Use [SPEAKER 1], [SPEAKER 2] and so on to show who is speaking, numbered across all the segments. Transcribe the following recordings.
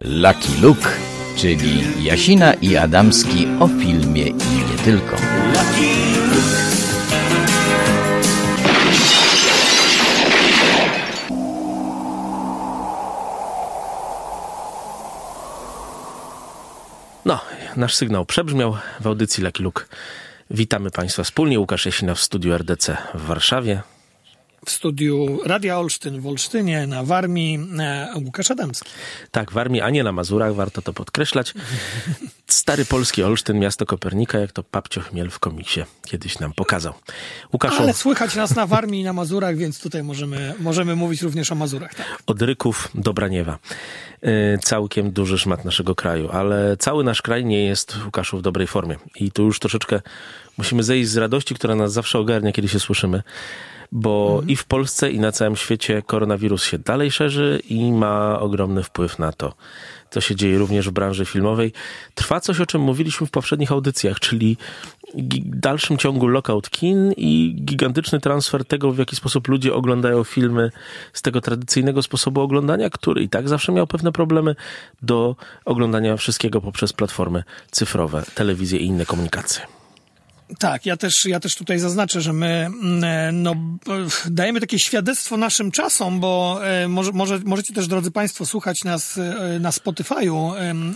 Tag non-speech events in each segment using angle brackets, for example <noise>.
[SPEAKER 1] Lucky Luke, czyli Jasina i Adamski o filmie i nie tylko.
[SPEAKER 2] No, nasz sygnał przebrzmiał w audycji Lucky Luke. Witamy Państwa wspólnie. Łukasz Jasina w studiu RDC w Warszawie.
[SPEAKER 3] W studiu Radia Olsztyn w Olsztynie, na Warmii, e, Łukasz Adamski.
[SPEAKER 2] Tak, w Armii, a nie na Mazurach, warto to podkreślać. <laughs> Stary polski Olsztyn, miasto Kopernika, jak to Papcio Chmiel w komiksie kiedyś nam pokazał. Łukaszu,
[SPEAKER 3] Ale słychać nas na Warmii i na Mazurach, więc tutaj możemy, możemy mówić również o Mazurach. Tak.
[SPEAKER 2] od Ryków do Braniewa. Yy, całkiem duży szmat naszego kraju, ale cały nasz kraj nie jest, Łukaszu, w dobrej formie. I tu już troszeczkę musimy zejść z radości, która nas zawsze ogarnia, kiedy się słyszymy. Bo i w Polsce, i na całym świecie koronawirus się dalej szerzy i ma ogromny wpływ na to, co się dzieje również w branży filmowej. Trwa coś, o czym mówiliśmy w poprzednich audycjach, czyli w dalszym ciągu lockout kin i gigantyczny transfer tego, w jaki sposób ludzie oglądają filmy z tego tradycyjnego sposobu oglądania, który i tak zawsze miał pewne problemy, do oglądania wszystkiego poprzez platformy cyfrowe, telewizję i inne komunikacje.
[SPEAKER 3] Tak, ja też, ja też tutaj zaznaczę, że my mm, e, no, dajemy takie świadectwo naszym czasom, bo e, może, może, możecie też, drodzy Państwo, słuchać nas e, na Spotify'u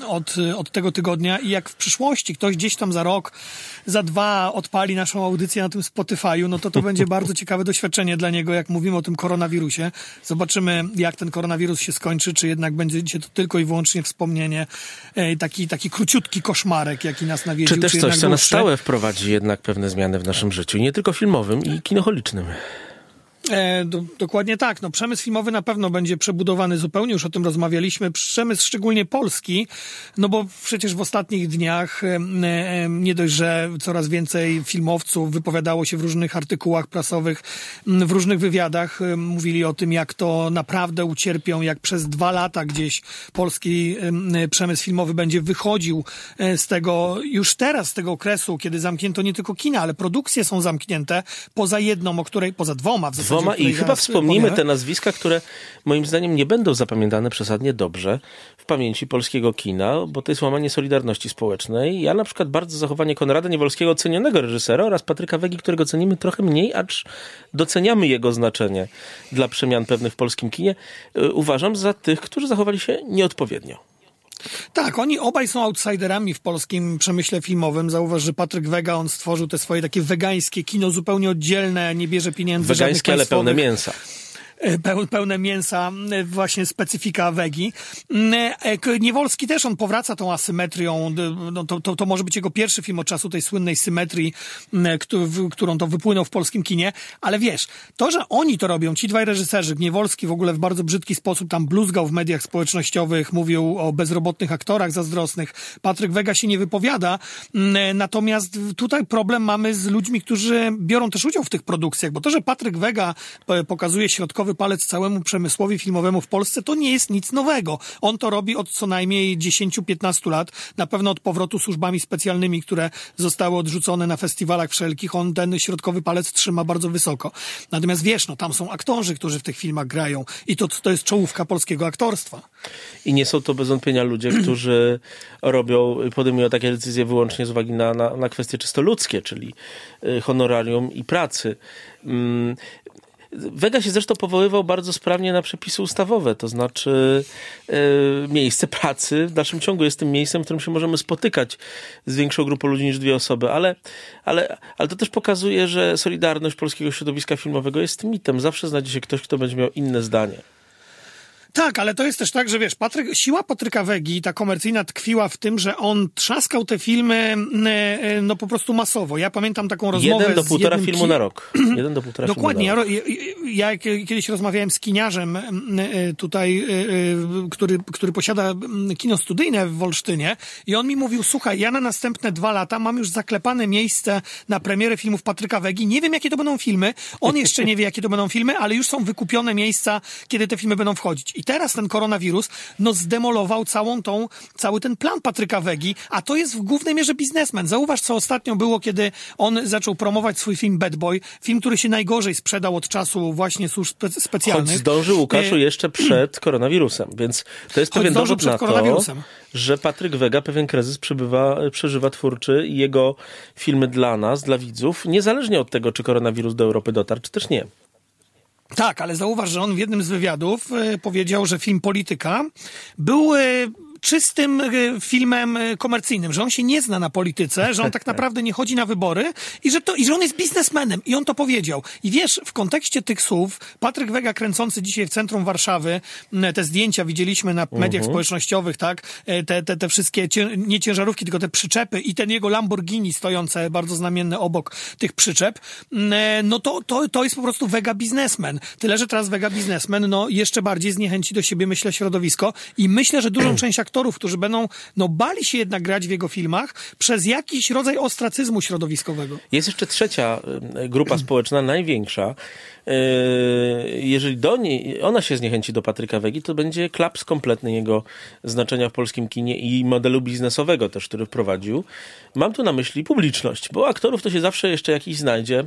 [SPEAKER 3] od, od tego tygodnia i jak w przyszłości ktoś gdzieś tam za rok, za dwa odpali naszą audycję na tym Spotify'u, no to to będzie <laughs> bardzo ciekawe doświadczenie dla niego, jak mówimy o tym koronawirusie. Zobaczymy, jak ten koronawirus się skończy, czy jednak będzie to tylko i wyłącznie wspomnienie, taki, taki króciutki koszmarek, jaki nas nawiedził.
[SPEAKER 2] Czy też coś,
[SPEAKER 3] jednak
[SPEAKER 2] co na stałe wprowadzi jednak pewne zmiany w naszym życiu, nie tylko filmowym, i kinocholicznym.
[SPEAKER 3] E, do, dokładnie tak. No, przemysł filmowy na pewno będzie przebudowany zupełnie, już o tym rozmawialiśmy. Przemysł szczególnie polski, no bo przecież w ostatnich dniach e, e, nie dość, że coraz więcej filmowców wypowiadało się w różnych artykułach prasowych, w różnych wywiadach, e, mówili o tym, jak to naprawdę ucierpią, jak przez dwa lata gdzieś polski em, przemysł filmowy będzie wychodził e, z tego, już teraz z tego okresu, kiedy zamknięto nie tylko kina, ale produkcje są zamknięte, poza jedną, o której, poza dwoma w zasadzie.
[SPEAKER 2] Dwoma i chyba wspomnimy te nazwiska, które moim zdaniem nie będą zapamiętane przesadnie dobrze w pamięci polskiego kina, bo to jest łamanie solidarności społecznej. Ja na przykład bardzo zachowanie Konrada Niewolskiego, cenionego reżysera oraz Patryka Wegi, którego cenimy trochę mniej, acz doceniamy jego znaczenie dla przemian pewnych w polskim kinie, y, uważam za tych, którzy zachowali się nieodpowiednio.
[SPEAKER 3] Tak, oni obaj są outsiderami w polskim przemyśle filmowym. Zauważ, że Patryk Wega, on stworzył te swoje takie wegańskie kino zupełnie oddzielne, nie bierze pieniędzy
[SPEAKER 2] Wegańskie, ale pełne mięsa.
[SPEAKER 3] E, peł- pełne mięsa, e, właśnie specyfika wegi. Mm, e, Niewolski też, on powraca tą asymetrią, no to, to, to może być jego pierwszy film od czasu tej słynnej symetrii, którą to wypłynął w polskim kinie, ale wiesz, to, że oni to robią, ci dwaj reżyserzy, Niewolski w ogóle w bardzo brzydki sposób tam bluzgał w mediach społecznościowych, mówił o bezrobotnych aktorach zazdrosnych, Patryk Wega się nie wypowiada, natomiast tutaj problem mamy z ludźmi, którzy biorą też udział w tych produkcjach, bo to, że Patryk Wega pokazuje środkowy palec całemu przemysłowi filmowemu w Polsce, to nie jest nic nowego. On to robi od co najmniej 10-15 lat, na pewno od powrotu służbami specjalnymi, które zostały odrzucone na festiwalach wszelkich. On ten środkowy palec trzyma bardzo wysoko. Natomiast wiesz, no tam są aktorzy, którzy w tych filmach grają i to, to jest czołówka polskiego aktorstwa.
[SPEAKER 2] I nie są to bez wątpienia ludzie, <clears throat> którzy robią, podejmują takie decyzje wyłącznie z uwagi na, na, na kwestie czysto ludzkie, czyli y, honorarium i pracy. Wega się zresztą powoływał bardzo sprawnie na przepisy ustawowe, to znaczy y, miejsce pracy w dalszym ciągu jest tym miejscem, w którym się możemy spotykać z większą grupą ludzi niż dwie osoby, ale, ale, ale to też pokazuje, że solidarność polskiego środowiska filmowego jest mitem. Zawsze znajdzie się ktoś, kto będzie miał inne zdanie.
[SPEAKER 3] Tak, ale to jest też tak, że wiesz, Patryk, siła Patryka Wegi, ta komercyjna tkwiła w tym, że on trzaskał te filmy mm, e, no po prostu masowo. Ja pamiętam taką rozmowę
[SPEAKER 2] Jeden do półtora filmu
[SPEAKER 3] ki-
[SPEAKER 2] na rok. <clears throat> Jeden do półtora
[SPEAKER 3] Dokładnie.
[SPEAKER 2] filmu
[SPEAKER 3] Ja,
[SPEAKER 2] na rok.
[SPEAKER 3] ro- ja, ja kiedyś rozmawiałem z kiniarzem mm, e, tutaj, e, który, który posiada mm, kino studyjne w Wolsztynie i on mi mówił, słuchaj, ja na następne dwa lata mam już zaklepane miejsce na premierę filmów Patryka Wegi. Nie wiem, jakie to będą filmy. On jeszcze nie wie, jakie to będą filmy, ale już są wykupione miejsca, kiedy te filmy będą wchodzić. I teraz ten koronawirus, no zdemolował całą tą, cały ten plan Patryka Wegi, a to jest w głównej mierze biznesmen. Zauważ, co ostatnio było, kiedy on zaczął promować swój film Bad Boy, film, który się najgorzej sprzedał od czasu właśnie służb spe- specjalnych.
[SPEAKER 2] Choć zdążył Łukaszu
[SPEAKER 3] E,
[SPEAKER 2] jeszcze przed koronawirusem, więc to jest
[SPEAKER 3] Choć
[SPEAKER 2] pewien dowód
[SPEAKER 3] przed
[SPEAKER 2] na to, że Patryk Wega pewien kryzys przebywa, przeżywa twórczy i jego filmy dla nas, dla widzów, niezależnie od tego, czy koronawirus do Europy dotarł, czy też nie.
[SPEAKER 3] Tak, ale zauważ, że on w jednym z wywiadów e, powiedział, że film Polityka był e, czystym e, filmem e, komercyjnym, że on się nie zna na polityce, że on tak <laughs> naprawdę nie chodzi na wybory i że, to, i że on jest biznesmenem. I on to powiedział. I wiesz, w kontekście tych słów, Patryk Wega kręcący dzisiaj w centrum Warszawy, te zdjęcia widzieliśmy na mediach społecznościowych, tak? E, Te, te, te wszystkie, cię, nie ciężarówki, tylko te przyczepy i ten jego Lamborghini stojące bardzo znamienne obok tych przyczep, e, no to, to, to jest po prostu Vega biznesmen. Tyle, że teraz Vega biznesmen, no jeszcze bardziej zniechęci do siebie, myślę, środowisko i myślę, że dużą <clears throat> część aktorów, którzy będą, no bali się jednak grać w jego filmach przez jakiś rodzaj ostracyzmu środowiskowego.
[SPEAKER 2] Jest jeszcze trzecia y, grupa społeczna, największa. Y, Jeżeli do niej, ona się zniechęci do Patryka Wegi, to będzie klaps kompletny jego znaczenia w polskim kinie i modelu biznesowego też, który wprowadził. Mam tu na myśli publiczność, bo aktorów to się zawsze jeszcze jakiś znajdzie.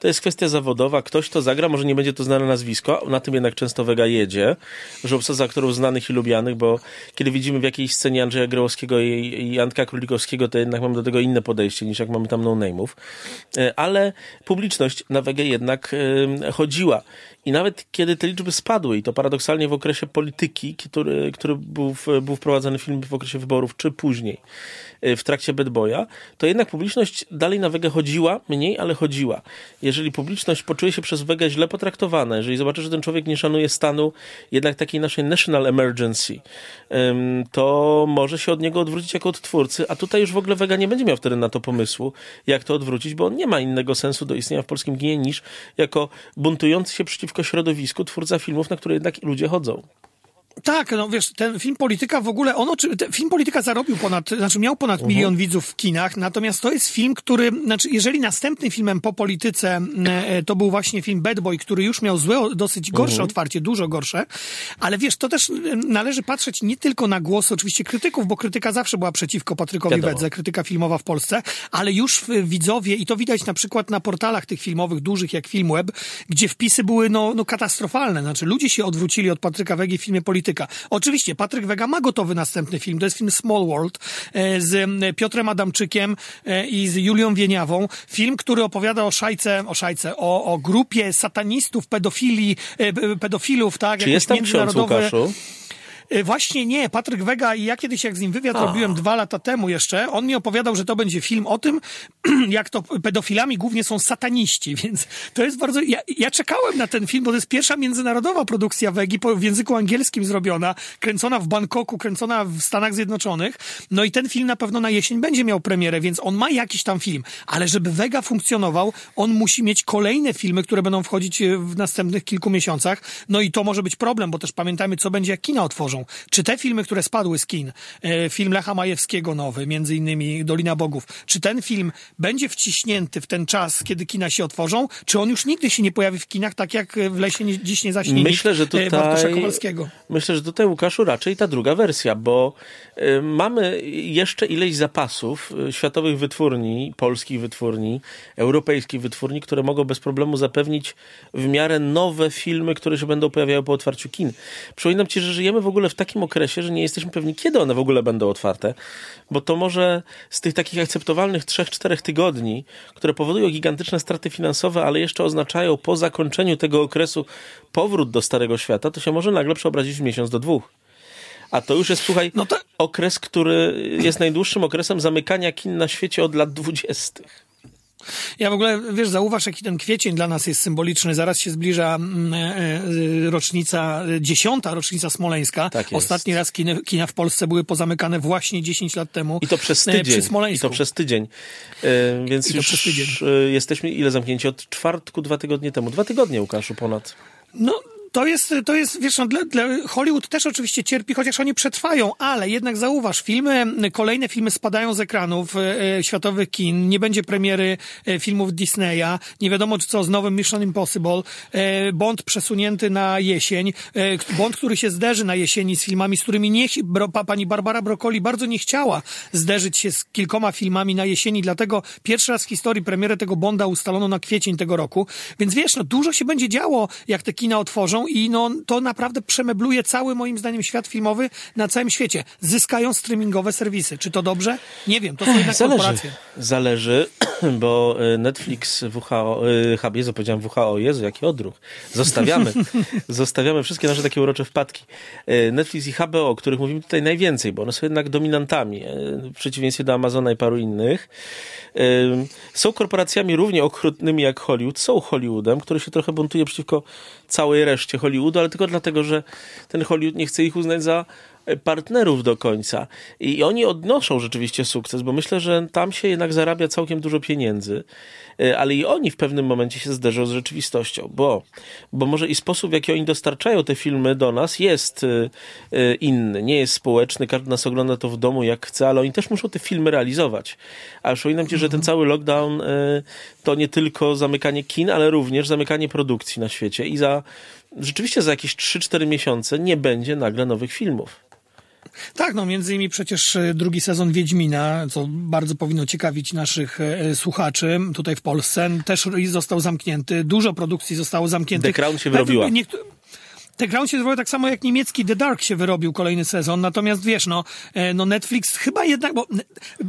[SPEAKER 2] To jest kwestia zawodowa. Ktoś to zagra, może nie będzie to znane nazwisko, na tym jednak często Wega jedzie, że obsadza aktorów znanych i lubianych, bo kiedy widzimy w jakiejś scenie Andrzeja Grołowskiego i, i Antka Królikowskiego, to jednak mamy do tego inne podejście niż jak mamy tam no-name'ów. E, Ale publiczność na Wegę jednak e, chodziła. I nawet kiedy te liczby spadły, i to paradoksalnie w okresie polityki, który, który był, w, był wprowadzany film w okresie wyborów, czy później, w trakcie Bad Boya, to jednak publiczność dalej na Wegę chodziła, mniej, ale chodziła. Jeżeli publiczność poczuje się przez Wegę źle potraktowana, jeżeli zobaczy, że ten człowiek nie szanuje stanu jednak takiej naszej national emergency, em, to może się od niego odwrócić jako od twórcy, a tutaj już w ogóle Wega nie będzie miał wtedy na to pomysłu, jak to odwrócić, bo on nie ma innego sensu do istnienia w polskim kinie niż jako buntujący się przeciwko środowisku twórca filmów, na które jednak ludzie chodzą.
[SPEAKER 3] Tak, no wiesz, ten film Polityka w ogóle, on, oczy- ten film Polityka zarobił ponad, znaczy miał ponad milion widzów w kinach, natomiast to jest film, który, znaczy jeżeli następnym filmem po polityce e, to był właśnie film Bad Boy, który już miał złe, dosyć gorsze otwarcie, dużo gorsze, ale wiesz, to też e, należy patrzeć nie tylko na głosy oczywiście krytyków, bo krytyka zawsze była przeciwko Patrykowi
[SPEAKER 2] Wiadomo.
[SPEAKER 3] Wedze, krytyka filmowa w Polsce, ale już w- widzowie, i to widać na przykład na portalach tych filmowych, dużych jak Filmweb, gdzie wpisy były no, no katastrofalne. Znaczy ludzie się odwrócili od Patryka Wegi w filmie Polityka. Oczywiście Patryk Wega ma gotowy następny film. To jest film Small World e, z Piotrem Adamczykiem e, i z Julią Wieniawą. Film, który opowiada o szajce, o szajce, o, o grupie satanistów, pedofili, e, pedofilów, tak?
[SPEAKER 2] Czy jest tam ksiądz Łukaszu?
[SPEAKER 3] Y, Właśnie nie, Patryk Wega i ja kiedyś jak z nim wywiad
[SPEAKER 2] A.
[SPEAKER 3] robiłem dwa lata temu jeszcze, on mi opowiadał, że to będzie film o tym, <clears throat> jak to pedofilami głównie są sataniści, <laughs> więc to jest bardzo... Ja, ja czekałem na ten film, bo to jest pierwsza międzynarodowa produkcja Wegi w języku angielskim zrobiona, kręcona w Bangkoku, kręcona w Stanach Zjednoczonych, no i ten film na pewno na jesień będzie miał premierę, więc on ma jakiś tam film, ale żeby Wega funkcjonował, on musi mieć kolejne filmy, które będą wchodzić e, w następnych kilku miesiącach, no i to może być problem, bo też pamiętajmy, co będzie jak kina otworzą. Czy te filmy, które spadły z kin, e, film Lecha Majewskiego nowy, między innymi Dolina Bogów, czy ten film będzie wciśnięty w ten czas, kiedy kina się otworzą, czy on już nigdy się nie pojawi w kinach, tak jak w Lesie nie, dziś nie zaśnie
[SPEAKER 2] Myślę, że
[SPEAKER 3] e,
[SPEAKER 2] tutaj.
[SPEAKER 3] Bartosza Kowalskiego.
[SPEAKER 2] Myślę, że tutaj, Łukaszu, raczej ta druga wersja, bo y, mamy jeszcze ileś zapasów światowych wytwórni, polskich wytwórni, europejskich wytwórni, które mogą bez problemu zapewnić w miarę nowe filmy, które się będą pojawiały po otwarciu kin. Przypominam ci, że żyjemy w ogóle w takim okresie, że nie jesteśmy pewni, kiedy one w ogóle będą otwarte, bo to może z tych takich akceptowalnych 3-4 tygodni, które powodują gigantyczne straty finansowe, ale jeszcze oznaczają po zakończeniu tego okresu powrót do Starego Świata, to się może nagle przeobrazić w miesiąc do dwóch. A to już jest, słuchaj,
[SPEAKER 3] No to-
[SPEAKER 2] okres, który jest najdłuższym okresem zamykania kin na świecie od lat dwudziestych.
[SPEAKER 3] Ja w ogóle, wiesz, zauważ, jaki ten kwiecień dla nas jest symboliczny. Zaraz się zbliża mm, e, e, rocznica, e, dziesiąta rocznica smoleńska.
[SPEAKER 2] Tak.
[SPEAKER 3] Ostatni raz kina, kina w Polsce były pozamykane właśnie 10 lat temu.
[SPEAKER 2] I to przez tydzień. I to przez tydzień. E, więc
[SPEAKER 3] I
[SPEAKER 2] już
[SPEAKER 3] przez tydzień.
[SPEAKER 2] jesteśmy ile zamknięci? Od czwartku, dwa tygodnie temu. Dwa tygodnie, Łukaszu, ponad.
[SPEAKER 3] No to jest, to jest wiesz, no, dla, dla Hollywood też oczywiście cierpi, chociaż oni przetrwają, ale jednak zauważ, filmy, kolejne filmy spadają z ekranów e, e światowych kin, nie będzie premiery e, filmów Disneya, nie wiadomo co z nowym Mission Impossible, e, Bond przesunięty na jesień, e, Bond, który się zderzy na jesieni z filmami, z którymi nie, bro, pa, pani Barbara Broccoli bardzo nie chciała zderzyć się z kilkoma filmami na jesieni, dlatego pierwszy raz w historii premierę tego Bonda ustalono na kwiecień tego roku, więc wiesz, no dużo się będzie działo, jak te kina otworzą i no to naprawdę przemebluje cały moim zdaniem świat filmowy na całym świecie. Zyskają streamingowe serwisy. Czy to dobrze? Nie wiem, to są jednak
[SPEAKER 2] Zależy.
[SPEAKER 3] korporacje.
[SPEAKER 2] Zależy, <clears throat> bo e, Netflix, WHO, HBO, e, powiedziałem WHO, Jezu, jaki odruch. Zostawiamy. <laughs> Zostawiamy wszystkie nasze takie urocze wpadki. E, Netflix i HBO, o których mówimy tutaj najwięcej, bo one są jednak dominantami, w przeciwieństwie do Amazona i paru innych. Są korporacjami równie okrutnymi jak Hollywood, są Hollywoodem, który się trochę buntuje przeciwko całej reszcie Hollywoodu, ale tylko dlatego, że ten Hollywood nie chce ich uznać za partnerów do końca. I oni odnoszą rzeczywiście sukces, bo myślę, że tam się jednak zarabia całkiem dużo pieniędzy, e, ale i oni w pewnym momencie się zderzą z rzeczywistością, bo, bo może i sposób, w jaki oni dostarczają te filmy do nas jest e, e, inny, nie jest społeczny, każdy nas ogląda to w domu jak chce, ale oni też muszą te filmy realizować. A przypominam ci, że ten cały lockdown to nie tylko zamykanie kin, ale również zamykanie produkcji na świecie i za rzeczywiście za jakieś 3-4 miesiące nie będzie nagle nowych filmów.
[SPEAKER 3] Tak, no między innymi przecież e, drugi sezon Wiedźmina, co bardzo powinno ciekawić naszych e, słuchaczy tutaj w Polsce, też został zamknięty. Dużo produkcji zostało zamkniętych.
[SPEAKER 2] The Crown się wyrobiła.
[SPEAKER 3] Niektóre... The Crown się zwołał tak samo jak niemiecki The Dark się wyrobił kolejny sezon, natomiast wiesz, no, e, no Netflix chyba jednak, bo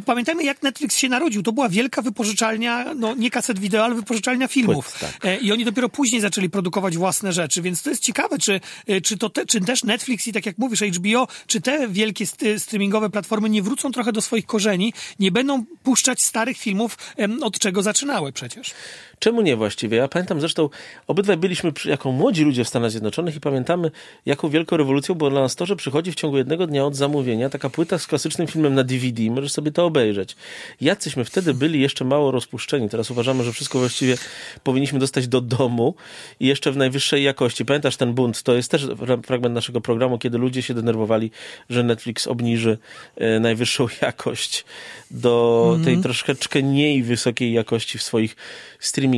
[SPEAKER 3] pamiętajmy jak Netflix się narodził, to była wielka wypożyczalnia, no nie kaset wideo, ale wypożyczalnia filmów. Płyt, tak. E, I oni dopiero później zaczęli produkować własne rzeczy, więc to jest ciekawe, czy, e, czy, to te, czy też Netflix i tak jak mówisz HBO, czy te wielkie streamingowe platformy nie wrócą trochę do swoich korzeni, nie będą puszczać starych filmów, od czego zaczynały przecież.
[SPEAKER 2] Czemu nie właściwie? Ja pamiętam zresztą, obydwaj byliśmy jako młodzi ludzie w Stanach Zjednoczonych i pamiętamy, jaką wielką rewolucją było dla nas to, że przychodzi w ciągu jednego dnia od zamówienia taka płyta z klasycznym filmem na DVD, możesz sobie to obejrzeć. Jacyśmy wtedy byli jeszcze mało rozpuszczeni. Teraz uważamy, że wszystko właściwie powinniśmy dostać do domu i jeszcze w najwyższej jakości. Pamiętasz ten bunt? To jest też fragment naszego programu, kiedy ludzie się denerwowali, że Netflix obniży e, najwyższą <laughs> jakość do tej troszeczkę mniej wysokiej jakości w swoich streamingach.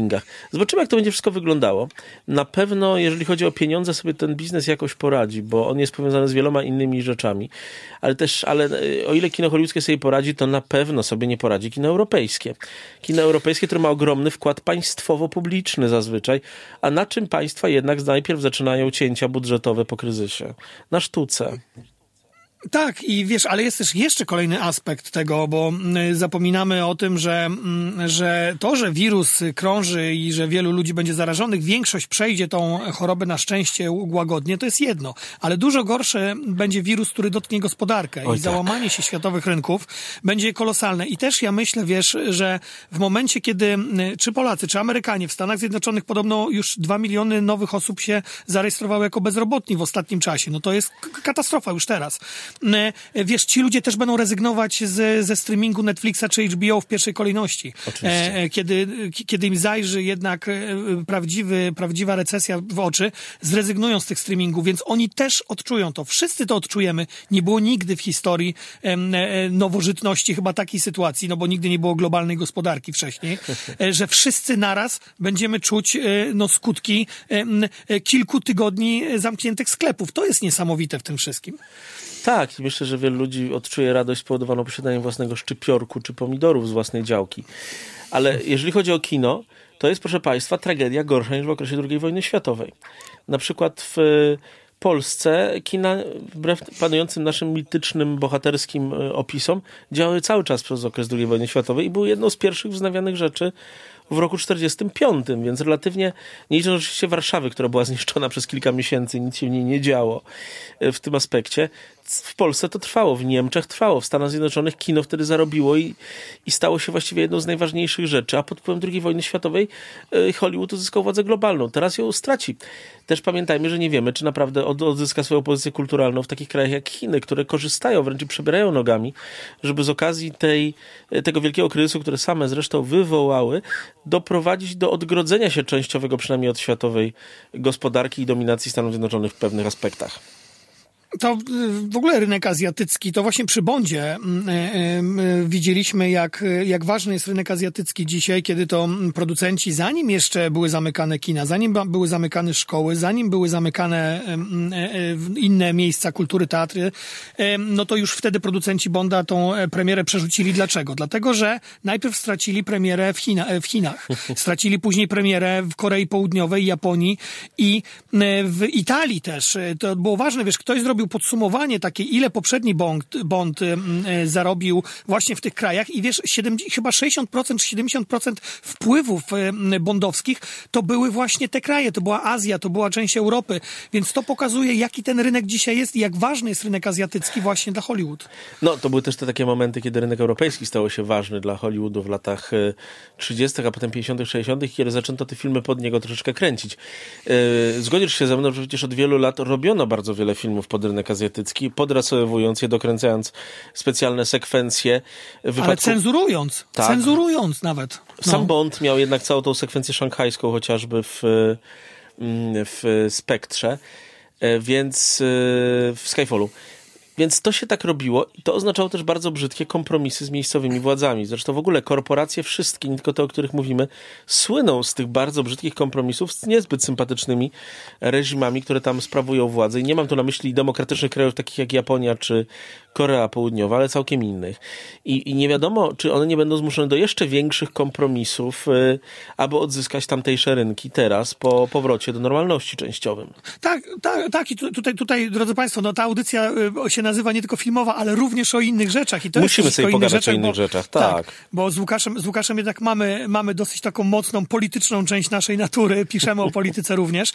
[SPEAKER 2] Zobaczymy, jak to będzie wszystko wyglądało. Na pewno, jeżeli chodzi o pieniądze, sobie ten biznes jakoś poradzi, bo on jest powiązany z wieloma innymi rzeczami. Ale też, ale e, o ile kino hollywoodzkie sobie poradzi, to na pewno sobie nie poradzi kino europejskie. Kino europejskie, które ma ogromny wkład państwowo-publiczny zazwyczaj, a na czym państwa jednak najpierw zaczynają cięcia budżetowe po kryzysie? Na sztuce.
[SPEAKER 3] Tak, i wiesz, ale jest też jeszcze kolejny aspekt tego, bo mm, zapominamy o tym, że, mm, że to, że wirus krąży i że wielu ludzi będzie zarażonych, większość przejdzie tą chorobę na szczęście łagodnie, to jest jedno. Ale dużo gorsze będzie wirus, który dotknie gospodarkę Oj, i tak. załamanie się światowych rynków będzie kolosalne. I też ja myślę, wiesz, że w momencie, kiedy mm, czy Polacy, czy Amerykanie w Stanach Zjednoczonych podobno już dwa miliony nowych osób się zarejestrowały jako bezrobotni w ostatnim czasie, no to jest katastrofa już teraz. E, wiesz, ci ludzie też będą rezygnować z, ze streamingu Netflixa czy HBO w pierwszej kolejności.
[SPEAKER 2] Oczywiście.
[SPEAKER 3] E, kiedy, kiedy im zajrzy jednak e, prawdziwy, prawdziwa recesja w oczy, zrezygnują z tych streamingów, więc oni też odczują to. Wszyscy to odczujemy. Nie było nigdy w historii nowożytności chyba takiej sytuacji, no bo nigdy nie było globalnej gospodarki wcześniej, że wszyscy naraz będziemy czuć no, skutki kilku tygodni zamkniętych sklepów. To jest niesamowite w tym wszystkim.
[SPEAKER 2] Tak, myślę, że wielu ludzi odczuje radość spowodowaną posiadaniem własnego szczypiorku czy pomidorów z własnej działki. Ale jeżeli chodzi o kino, to jest, proszę Państwa, tragedia gorsza niż w okresie II wojny światowej. Na przykład w Polsce kina, wbrew panującym naszym mitycznym, bohaterskim e, opisom, działały cały czas przez okres II wojny światowej i były jedną z pierwszych wznawianych rzeczy w roku 45, więc relatywnie, nie licząc oczywiście Warszawy, która była zniszczona przez kilka miesięcy, nic się w niej nie działo e, w tym aspekcie, w Polsce to trwało, w Niemczech trwało, w Stanach Zjednoczonych kino wtedy zarobiło i, i stało się właściwie jedną z najważniejszych rzeczy, a pod wpływem II wojny światowej e, Hollywood uzyskał władzę globalną. Teraz ją straci. Też pamiętajmy, że nie wiemy, czy naprawdę odzyska swoją pozycję kulturalną w takich krajach jak Chiny, które korzystają, wręcz przebierają nogami, żeby z okazji tej, tego wielkiego kryzysu, które same zresztą wywołały, doprowadzić do odgrodzenia się częściowego przynajmniej od światowej gospodarki i dominacji Stanów Zjednoczonych w pewnych aspektach
[SPEAKER 3] to y, w ogóle rynek azjatycki, to właśnie przy Bondzie mm, y, y, widzieliśmy, jak, jak ważny jest rynek azjatycki dzisiaj, kiedy to mm, producenci, zanim jeszcze były zamykane kina, zanim były zamykane szkoły, zanim były zamykane mm, inne miejsca kultury, teatry, no to już wtedy producenci Bonda tą e, premierę przerzucili. Dlaczego? Dlatego, że najpierw stracili premierę w, China, e, w Chinach, <laughs> stracili później premierę w Korei Południowej, Japonii i w Italii też. To było ważne, wiesz, ktoś zrobił zrobił podsumowanie takie, ile poprzedni Bond, Bond y, y, zarobił właśnie w tych krajach i wiesz, 70, chyba 60% czy 70% wpływów y, bondowskich to były właśnie te kraje, to była Azja, to była część Europy, więc to pokazuje, jaki ten rynek dzisiaj jest i jak ważny jest rynek azjatycki właśnie dla Hollywood.
[SPEAKER 2] No, to były też te takie momenty, kiedy rynek europejski stał się ważny dla Hollywoodu w latach 30., a potem 50., 60., kiedy zaczęto te filmy pod niego troszeczkę kręcić. Zgodzisz się ze mną, że przecież od wielu lat robiono bardzo wiele filmów pod rynek azjatycki, podrasowując je, dokręcając specjalne sekwencje.
[SPEAKER 3] Wypadku... Ale cenzurując, tak. cenzurując nawet.
[SPEAKER 2] No. Sam Bond miał jednak całą tą sekwencję szanghajską chociażby w, mm, w Spektrze, e, więc e, w Skyfallu. Więc to się tak robiło i to oznaczało też bardzo brzydkie kompromisy z miejscowymi władzami. Zresztą w ogóle korporacje wszystkie, nie tylko te, o których mówimy, słyną z tych bardzo brzydkich kompromisów z niezbyt sympatycznymi reżimami, które tam sprawują władzę. I nie mam tu na myśli demokratycznych krajów takich jak Japonia czy Korea Południowa, ale całkiem innych. I, i nie wiadomo, czy one nie będą zmuszone do jeszcze większych kompromisów, y, aby odzyskać tamtejsze rynki teraz po powrocie do normalności częściowym.
[SPEAKER 3] Tak, tak, tak. I tutaj, tutaj, drodzy Państwo, no ta audycja y, się nazywa nie tylko filmowa, ale również o innych rzeczach. I to
[SPEAKER 2] Musimy sobie pogadać rzeczach, o innych bo, rzeczach, tak. tak.
[SPEAKER 3] Bo z Łukaszem, z Łukaszem jednak mamy, mamy dosyć taką mocną polityczną część naszej natury. Piszemy o polityce <laughs> również.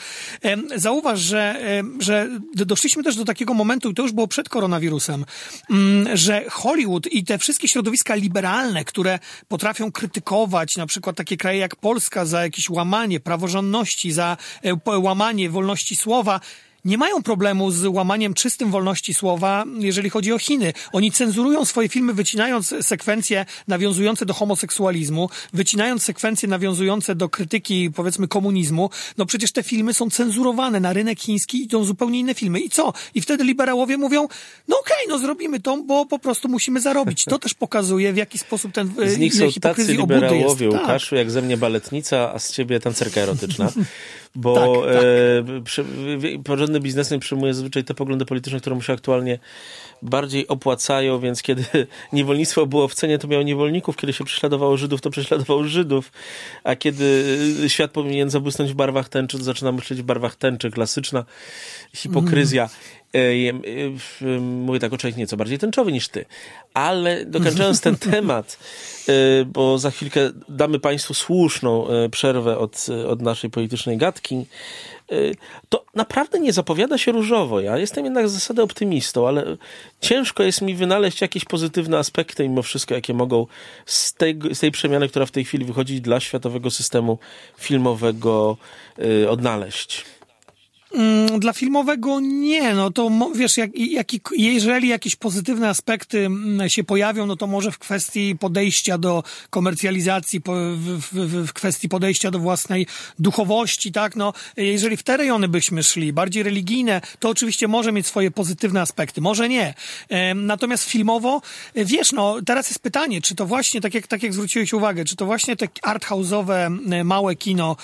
[SPEAKER 3] Zauważ, że, że doszliśmy też do takiego momentu, i to już było przed koronawirusem, mm, że Hollywood i te wszystkie środowiska liberalne, które potrafią krytykować na przykład takie kraje jak Polska za jakieś łamanie praworządności, za e, łamanie wolności słowa, nie mają problemu z łamaniem czystym wolności słowa, jeżeli chodzi o Chiny. Oni cenzurują swoje filmy, wycinając sekwencje nawiązujące do homoseksualizmu, wycinając sekwencje nawiązujące do krytyki, powiedzmy, komunizmu. No przecież te filmy są cenzurowane. Na rynek chiński idą zupełnie inne filmy. I co? I wtedy liberałowie mówią, no okej, okay, no zrobimy to, bo po prostu musimy zarobić. To też pokazuje, w jaki sposób ten
[SPEAKER 2] Z nich są tacy liberałowie, jest. Łukaszu, tak. jak ze mnie baletnica, a z ciebie tancerka erotyczna. <laughs> bo tak, tak. E, przy, porządny biznesmen przyjmuje zazwyczaj te poglądy polityczne, które mu się aktualnie bardziej opłacają, więc kiedy <laughs> niewolnictwo było w cenie, to miało niewolników, kiedy się prześladowało Żydów, to prześladowało Żydów, a kiedy e, świat powinien zabłysnąć w barwach tęczy, to zaczyna myśleć w barwach tęczy, klasyczna hipokryzja. Mm. E, e, mówię tak o człowiek nieco bardziej tęczowy niż ty. Ale dokończając ten <laughs> temat, bo za chwilkę damy Państwu słuszną przerwę od, od naszej politycznej gadki, to naprawdę nie zapowiada się różowo. Ja jestem jednak z zasady optymistą, ale ciężko jest mi wynaleźć jakieś pozytywne aspekty mimo wszystko, jakie mogą z tej, z tej przemiany, która w tej chwili wychodzi dla światowego systemu filmowego odnaleźć.
[SPEAKER 3] Mm, dla filmowego nie, no to wiesz, jak, jak, jeżeli jakieś pozytywne aspekty mm, się pojawią, no to może w kwestii podejścia do komercjalizacji, w, w, w kwestii podejścia do własnej duchowości, tak, no jeżeli w te rejony byśmy szli, bardziej religijne, to oczywiście może mieć swoje pozytywne aspekty, może nie. Natomiast filmowo, wiesz, no teraz jest pytanie, czy to właśnie, tak jak, tak jak zwróciłeś uwagę, czy to właśnie te arthouse'owe, małe kino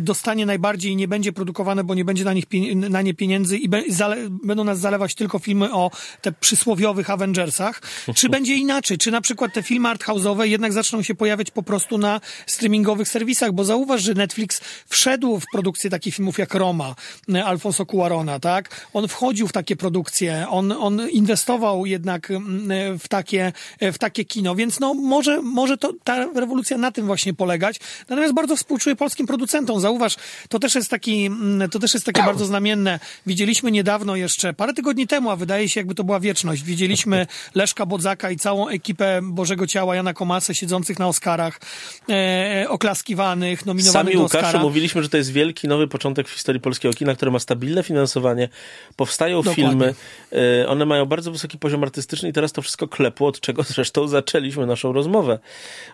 [SPEAKER 3] dostanie najbardziej i nie będzie produkowane, bo nie będzie będzie na, nich, na nie pieniędzy i be, zale, będą nas zalewać tylko filmy o te przysłowiowych Avengersach, czy <laughs> będzie inaczej, czy na przykład te filmy arthouse'owe jednak zaczną się pojawiać po prostu na streamingowych serwisach, bo zauważ, że Netflix wszedł w produkcję takich filmów jak Roma, e, Alfonso Cuarona, tak? On wchodził w takie produkcje, on, on inwestował jednak mm, e, w takie, e, w takie kino, więc no może, może to, ta rewolucja na tym właśnie polegać. Natomiast bardzo współczuję polskim producentom. Zauważ, to też jest taki, mm, to też jest jest takie bardzo znamienne. Widzieliśmy niedawno jeszcze, parę tygodni temu, a wydaje się jakby to była wieczność, widzieliśmy <laughs> Leszka Bodzaka i całą ekipę Bożego Ciała Jana Komasę siedzących na Oscarach, e, oklaskiwanych, nominowanych
[SPEAKER 2] Sami
[SPEAKER 3] do
[SPEAKER 2] Łukaszu
[SPEAKER 3] Oscara.
[SPEAKER 2] mówiliśmy, że to jest wielki, nowy początek w historii polskiego kina, które ma stabilne finansowanie, powstają
[SPEAKER 3] Dokładnie.
[SPEAKER 2] filmy, e, one mają bardzo wysoki poziom artystyczny i teraz to wszystko klepło, od czego <laughs> zresztą zaczęliśmy naszą rozmowę.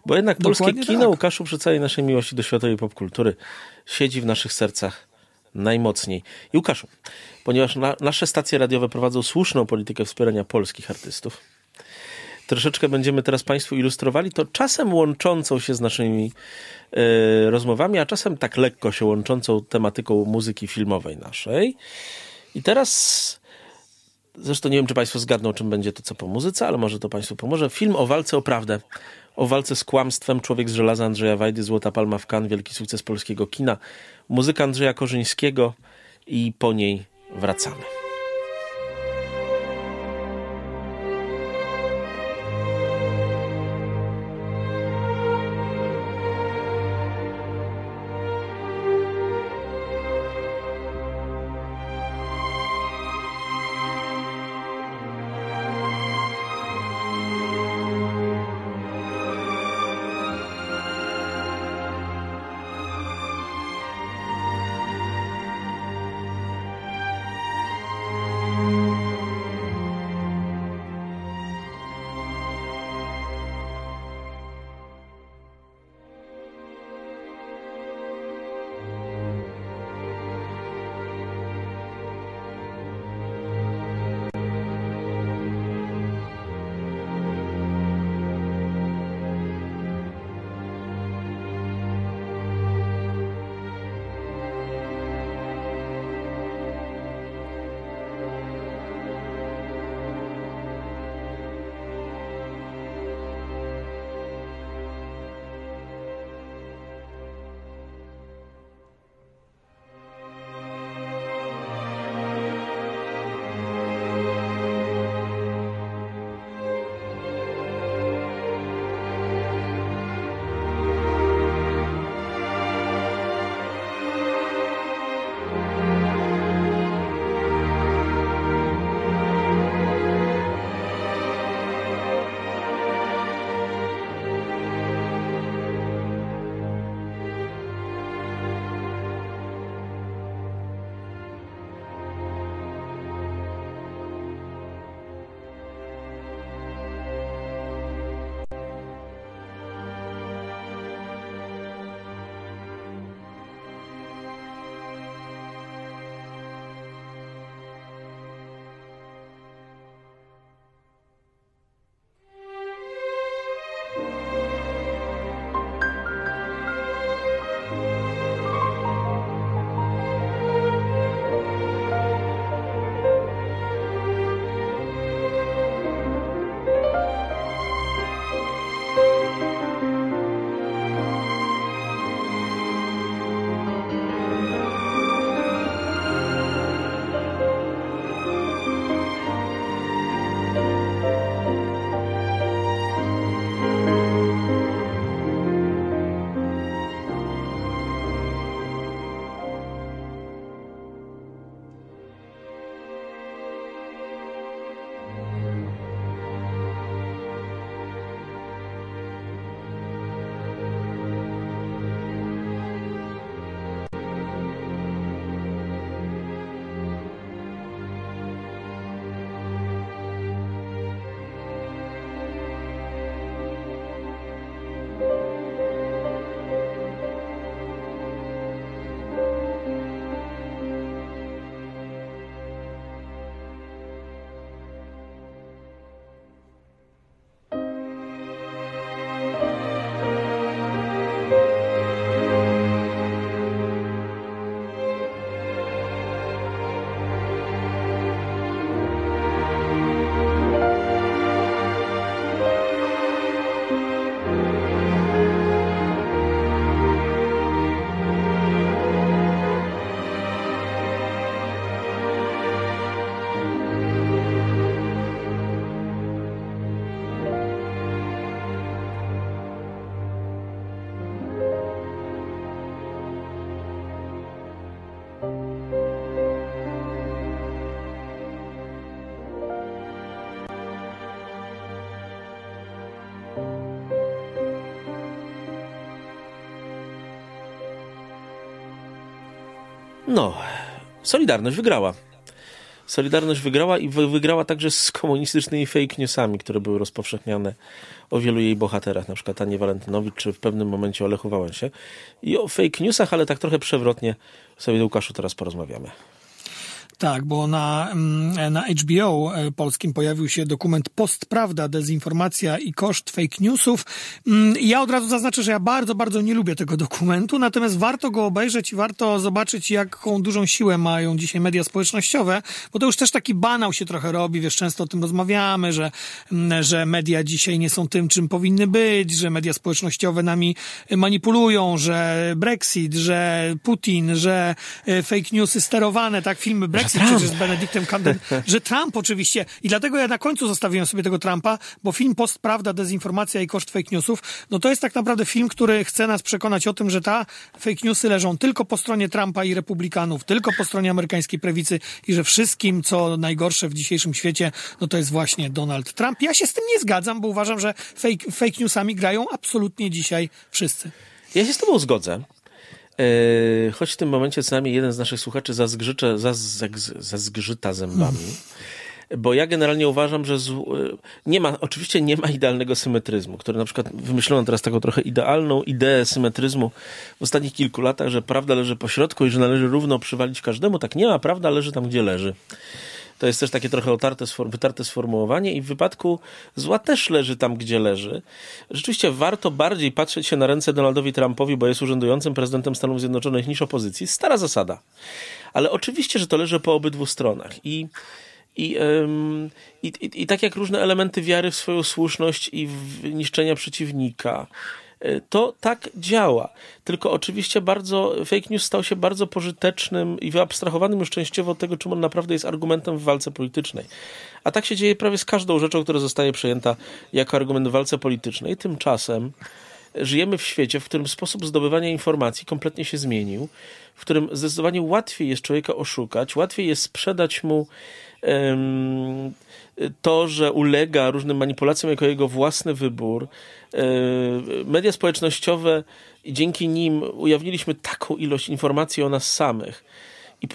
[SPEAKER 2] Bo jednak polskie
[SPEAKER 3] Dokładnie
[SPEAKER 2] kino,
[SPEAKER 3] tak.
[SPEAKER 2] Łukaszu, przy całej naszej miłości do światowej popkultury, siedzi w naszych sercach najmocniej. I Łukaszu, ponieważ na, nasze stacje radiowe prowadzą słuszną politykę wspierania polskich artystów, troszeczkę będziemy teraz Państwu ilustrowali to czasem łączącą się z naszymi e, rozmowami, a czasem tak lekko się łączącą tematyką muzyki filmowej naszej. I teraz, zresztą nie wiem, czy Państwo zgadną, czym będzie to, co po muzyce, ale może to Państwu pomoże. Film o walce o prawdę, o walce z kłamstwem, Człowiek z żelaza Andrzeja Wajdy, Złota Palma w Cannes, wielki sukces polskiego kina, muzyka Andrzeja Korzyńskiego i po niej wracamy. No, Solidarność wygrała. Solidarność wygrała i wygrała także z komunistycznymi fake newsami, które były rozpowszechniane o wielu jej bohaterach, na przykład Anie Walentynowicz, czy w pewnym momencie o Wałęsie. I o fake newsach, ale tak trochę przewrotnie sobie, Łukaszu, teraz porozmawiamy.
[SPEAKER 3] Tak, bo na, mm, na HBO e, polskim pojawił się dokument Postprawda, dezinformacja i koszt fake newsów. Mm, ja od razu zaznaczę, że ja bardzo, bardzo nie lubię tego dokumentu, natomiast warto go obejrzeć i warto zobaczyć, jaką dużą siłę mają dzisiaj media społecznościowe, bo to już też taki banał się trochę robi, wiesz, często o tym rozmawiamy, że, mm, że media dzisiaj nie są tym, czym powinny być, że media społecznościowe nami manipulują, że Brexit, że Putin, że e, fake newsy sterowane, tak, filmy Brexit Przecież z Benedictem Camden, <laughs> że Trump oczywiście, i dlatego ja na końcu zostawiłem sobie tego Trumpa, bo film Post Prawda, Dezinformacja i Koszt Fake Newsów, no to jest tak naprawdę film, który chce nas przekonać o tym, że ta fake newsy leżą tylko po stronie Trumpa i republikanów, tylko po stronie amerykańskiej prawicy i że wszystkim, co najgorsze w dzisiejszym świecie, no to jest właśnie Donald Trump. Ja się z tym nie zgadzam, bo uważam, że fake, fake newsami grają absolutnie dzisiaj wszyscy.
[SPEAKER 2] Ja się z tobą zgodzę. Yy, choć w tym momencie co najmniej jeden z naszych słuchaczy zazgrzycze, zaz, zazgrzyta zębami. Bo ja generalnie uważam, że z, nie ma, oczywiście nie ma idealnego symetryzmu, który na przykład wymyślono teraz taką trochę idealną ideę symetryzmu w ostatnich kilku latach, że prawda leży po środku i że należy równo przywalić każdemu. Tak nie ma, prawda leży tam, gdzie leży. To jest też takie trochę otarte, wytarte sformułowanie i w wypadku zła też leży tam, gdzie leży. Rzeczywiście warto bardziej patrzeć się na ręce Donaldowi Trumpowi, bo jest urzędującym prezydentem Stanów Zjednoczonych niż opozycji. Stara zasada. Ale oczywiście, że to leży po obydwu stronach. I i, i, i, I tak jak różne elementy wiary w swoją słuszność i w niszczenia przeciwnika, to tak działa. Tylko oczywiście bardzo, fake news stał się bardzo pożytecznym i wyabstrahowanym już częściowo od tego, czym on naprawdę jest argumentem w walce politycznej. A tak się dzieje prawie z każdą rzeczą, która zostaje przejęta jako argument w walce politycznej. Tymczasem żyjemy w świecie, w którym sposób zdobywania informacji kompletnie się zmienił, w którym zdecydowanie łatwiej jest człowieka oszukać, łatwiej jest sprzedać mu to, że ulega różnym manipulacjom jako jego własny wybór. E, media społecznościowe, dzięki nim ujawniliśmy taką ilość informacji o nas samych. I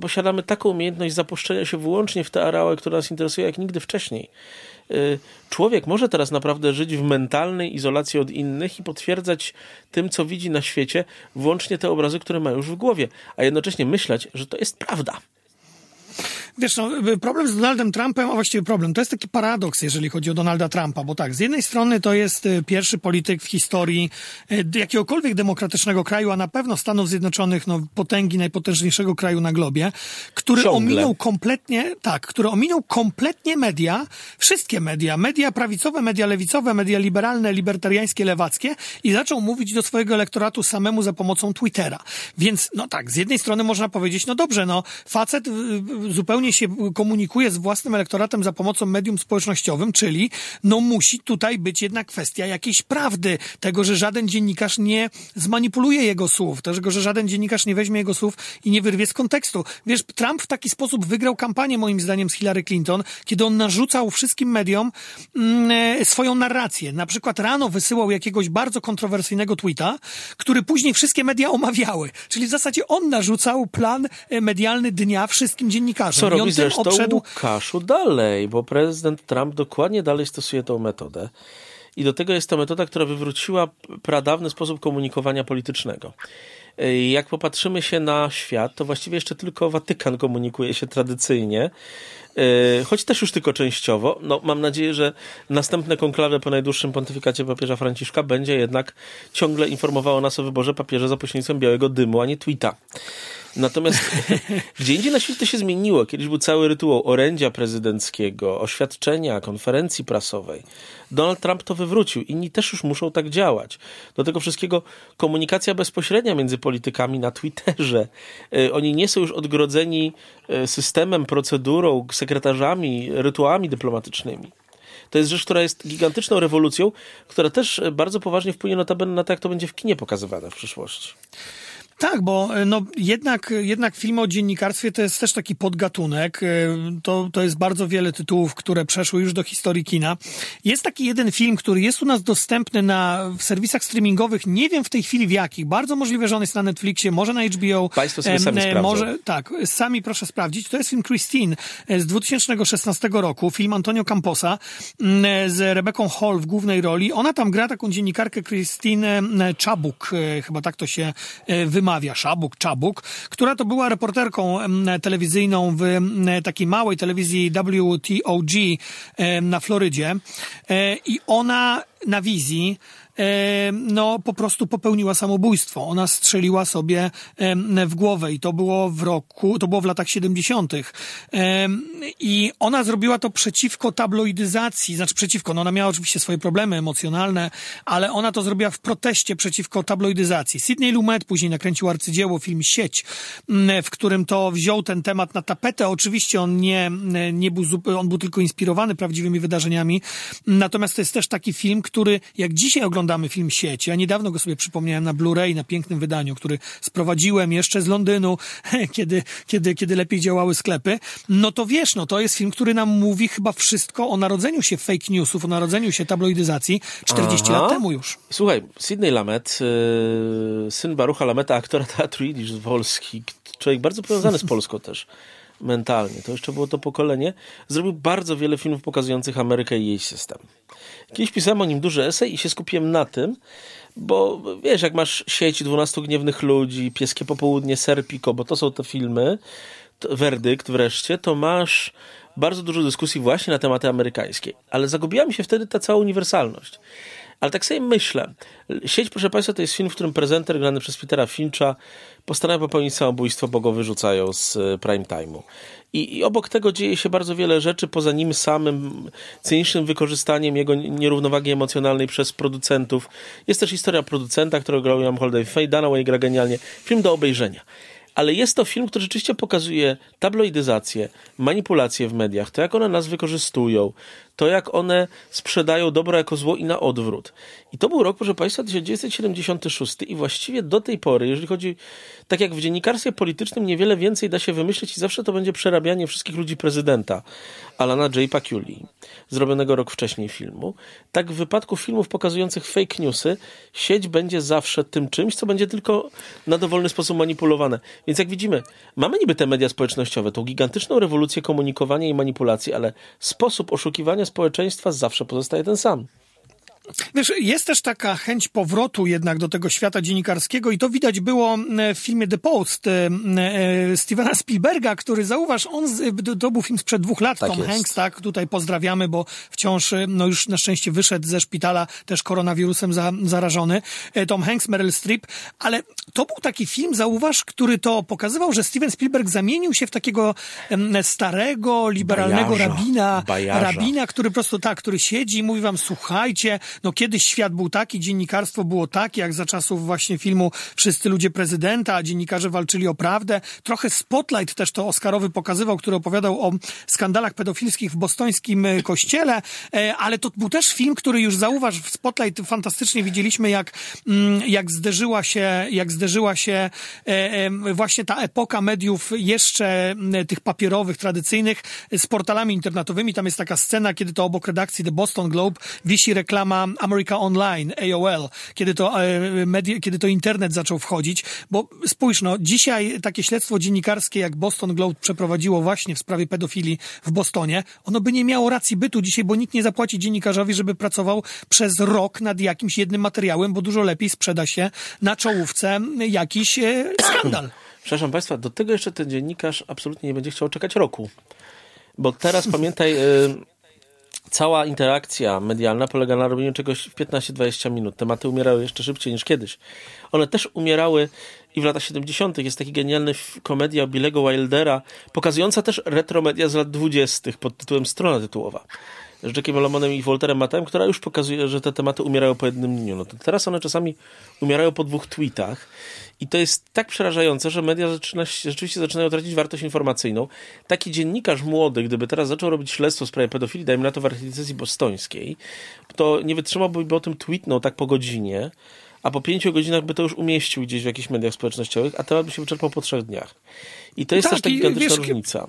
[SPEAKER 2] posiadamy taką umiejętność zapuszczenia się wyłącznie w te areały, które nas interesują, jak nigdy wcześniej. E, człowiek może teraz naprawdę żyć w mentalnej izolacji od innych i potwierdzać tym, co widzi na świecie, wyłącznie te obrazy, które ma już w głowie, a jednocześnie myśleć, że to jest prawda.
[SPEAKER 3] Wiesz, no, problem z Donaldem Trumpem, a właściwie problem, to jest taki paradoks, jeżeli chodzi o Donalda Trumpa, bo tak, z jednej strony to jest y, pierwszy polityk w historii y, jakiegokolwiek demokratycznego kraju, a na pewno Stanów Zjednoczonych, no, potęgi najpotężniejszego kraju na globie, który Ciągle. ominął kompletnie, tak, który ominął kompletnie media, wszystkie media, media prawicowe, media lewicowe, media liberalne, libertariańskie, lewackie i zaczął mówić do swojego elektoratu samemu za pomocą Twittera. Więc, no tak, z jednej strony można powiedzieć, no dobrze, no, facet y, zupełnie się komunikuje z własnym elektoratem za pomocą medium społecznościowym, czyli no musi tutaj być jednak kwestia jakiejś prawdy, tego, że żaden dziennikarz nie zmanipuluje jego słów, tego, że żaden dziennikarz nie weźmie jego słów i nie wyrwie z kontekstu. Wiesz, Trump w taki sposób wygrał kampanię moim zdaniem z Hillary Clinton, kiedy on narzucał wszystkim mediom mm, e, swoją narrację. Na przykład rano wysyłał jakiegoś bardzo kontrowersyjnego tweeta, który później wszystkie media omawiały. Czyli w zasadzie on narzucał plan e, medialny dnia wszystkim dziennikarzom
[SPEAKER 2] robi zresztą odszedł... Łukaszu dalej, bo prezydent Trump dokładnie dalej stosuje tą metodę. I do tego jest to metoda, która wywróciła pradawny sposób komunikowania politycznego. Jak popatrzymy się na świat, to właściwie jeszcze tylko Watykan komunikuje się tradycyjnie, choć też już tylko częściowo. No, mam nadzieję, że następne konklawe po najdłuższym pontyfikacie papieża Franciszka będzie jednak ciągle informowało nas o wyborze papieża za pośrednictwem białego dymu, a nie tweeta. Natomiast <laughs> gdzie indziej na świecie to się zmieniło. Kiedyś był cały rytuał orędzia prezydenckiego, oświadczenia, konferencji prasowej. Donald Trump to wywrócił. Inni też już muszą tak działać. Do tego wszystkiego komunikacja bezpośrednia między politykami na Twitterze. E, oni nie są już odgrodzeni e, systemem, procedurą, sekretarzami, rytuałami dyplomatycznymi. To jest rzecz, która jest gigantyczną rewolucją, która też bardzo poważnie wpłynie na to, jak to będzie w kinie pokazywane w przyszłości.
[SPEAKER 3] Tak, bo no, jednak, jednak film o dziennikarstwie to jest też taki podgatunek. To, to jest bardzo wiele tytułów, które przeszły już do historii kina. Jest taki jeden film, który jest u nas dostępny na, w serwisach streamingowych. Nie wiem w tej chwili w jakich. Bardzo możliwe, że on jest na Netflixie, może na HBO.
[SPEAKER 2] Państwo sobie sami e,
[SPEAKER 3] może, Tak, sami proszę sprawdzić. To jest film Christine z 2016 roku. Film Antonio Camposa z Rebeką Hall w głównej roli. Ona tam gra taką dziennikarkę Christine Czabuk, e, chyba tak to się e, wymawia, Szabuk, Czabuk, która to była reporterką telewizyjną w takiej małej telewizji WTOG na Florydzie. I ona na wizji no po prostu popełniła samobójstwo. Ona strzeliła sobie w głowę i to było w roku, to było w latach 70. I ona zrobiła to przeciwko tabloidyzacji, znaczy przeciwko, no ona miała oczywiście swoje problemy emocjonalne, ale ona to zrobiła w proteście przeciwko tabloidyzacji. Sidney Lumet później nakręcił arcydzieło, film Sieć, w którym to wziął ten temat na tapetę. Oczywiście on nie, nie był, on był tylko inspirowany prawdziwymi wydarzeniami, natomiast to jest też taki film, który jak dzisiaj oglądamy oglądamy film sieci. Ja niedawno go sobie przypomniałem na Blu-ray, na pięknym wydaniu, który sprowadziłem jeszcze z Londynu, <laughs> kiedy, kiedy, kiedy lepiej działały sklepy. No to wiesz, no to jest film, który nam mówi chyba wszystko o narodzeniu się fake newsów, o narodzeniu się tabloidyzacji 40 Aha. lat temu już.
[SPEAKER 2] Słuchaj, Sidney Lamet, yy, syn Barucha Lameta, aktora teatru Yiddish z Polski, człowiek bardzo powiązany z Polską też mentalnie, to jeszcze było to pokolenie, zrobił bardzo wiele filmów pokazujących Amerykę i jej system. Kiedyś pisałem o nim duży esej i się skupiłem na tym, bo wiesz, jak masz sieć 12 gniewnych ludzi, pieskie popołudnie, Serpiko, bo to są te filmy, to, werdykt wreszcie, to masz bardzo dużo dyskusji właśnie na tematy amerykańskie. Ale zagubiła mi się wtedy ta cała uniwersalność. Ale tak sobie myślę. Sieć, proszę Państwa, to jest film, w którym prezenter grany przez Petera Fincha postanawia popełnić samobójstwo, bo go wyrzucają z e, prime time'u. I, I, obok tego dzieje się bardzo wiele rzeczy poza nim samym, cynicznym wykorzystaniem jego nierównowagi emocjonalnej przez producentów. Jest też historia producenta, którego grał William Holden. Faye Dunaway gra genialnie. Film do obejrzenia ale jest to film, który rzeczywiście pokazuje tabloidyzację, manipulację w mediach, to jak one nas wykorzystują, to jak one sprzedają dobro jako zło i na odwrót. I to był rok, proszę Państwa, 1976 i właściwie do tej pory, jeżeli chodzi, tak jak w dziennikarstwie politycznym niewiele więcej da się wymyśleć i zawsze to będzie przerabianie wszystkich ludzi prezydenta, Alana J. Pakuli, zrobionego rok wcześniej filmu, tak w wypadku filmów pokazujących fake newsy, sieć będzie zawsze tym czymś, co będzie tylko na dowolny sposób manipulowane. Więc jak widzimy, mamy niby te media społecznościowe, tą gigantyczną rewolucję komunikowania i manipulacji, ale sposób oszukiwania społeczeństwa zawsze pozostaje ten sam.
[SPEAKER 3] Wiesz, jest też taka chęć powrotu jednak do tego świata dziennikarskiego i to widać było w filmie The Post e, e, Stevena Spielberga, który zauważ, on, to był film sprzed dwóch lat, tak Tom jest. Hanks, tak, tutaj pozdrawiamy, bo wciąż, e, no już na szczęście wyszedł ze szpitala też koronawirusem za, zarażony, Tom Hanks, Meryl Streep, ale to był taki film, zauważ, który to pokazywał, że Steven Spielberg zamienił się w takiego starego, liberalnego Bajarza. rabina, Bajarza. rabina, który po prostu tak, który siedzi i mówi wam, słuchajcie, no kiedyś świat był taki, dziennikarstwo było takie, jak za czasów właśnie filmu Wszyscy ludzie prezydenta, a dziennikarze walczyli o prawdę. Trochę Spotlight też to Oscarowy pokazywał, który opowiadał o skandalach pedofilskich w bostońskim e, kościele, e, ale to był też film, który już zauważ w Spotlight fantastycznie widzieliśmy, jak, mm, jak zderzyła się, jak zderzyła się e, właśnie ta epoka mediów jeszcze tych papierowych, tradycyjnych z portalami internetowymi. Tam jest taka scena, kiedy to obok redakcji The Boston Globe wisi reklama America Online, AOL, kiedy to, e, media, kiedy to internet zaczął wchodzić, bo spójrz, no, dzisiaj takie śledztwo dziennikarskie, jak Boston Globe przeprowadziło właśnie w sprawie pedofilii w Bostonie, ono by nie miało racji bytu dzisiaj, bo nikt nie zapłaci dziennikarzowi, żeby pracował przez rok nad jakimś jednym materiałem, bo dużo lepiej sprzeda się na czołówce jakiś e, skandal. <clears throat>
[SPEAKER 2] Przepraszam Państwa, do tego jeszcze ten dziennikarz absolutnie nie będzie chciał czekać roku. Bo teraz pamiętaj, e, cała interakcja medialna polega na robieniu czegoś w 15-20 minut. Tematy umierały jeszcze szybciej niż kiedyś. One też umierały i w latach 70. jest taki genialny komedia Billego Wildera, pokazująca też retromedia z lat 20. pod tytułem Strona tytułowa z Jackiem Lomonem i Wolterem Mattem, która już pokazuje, że te tematy umierają po jednym dniu. No to teraz one czasami umierają po dwóch tweetach i to jest tak przerażające, że media zaczyna, rzeczywiście zaczynają tracić wartość informacyjną. Taki dziennikarz młody, gdyby teraz zaczął robić śledztwo w sprawie pedofilii, dajmy na to w archidiecezji bostońskiej, to nie wytrzymałby, bo o tym tweetnął tak po godzinie, a po pięciu godzinach by to już umieścił gdzieś w jakichś mediach społecznościowych, a temat by się wyczerpał po trzech dniach. I to jest
[SPEAKER 3] Tak,
[SPEAKER 2] też ta
[SPEAKER 3] i
[SPEAKER 2] gigantyczna
[SPEAKER 3] wiesz,
[SPEAKER 2] różnica.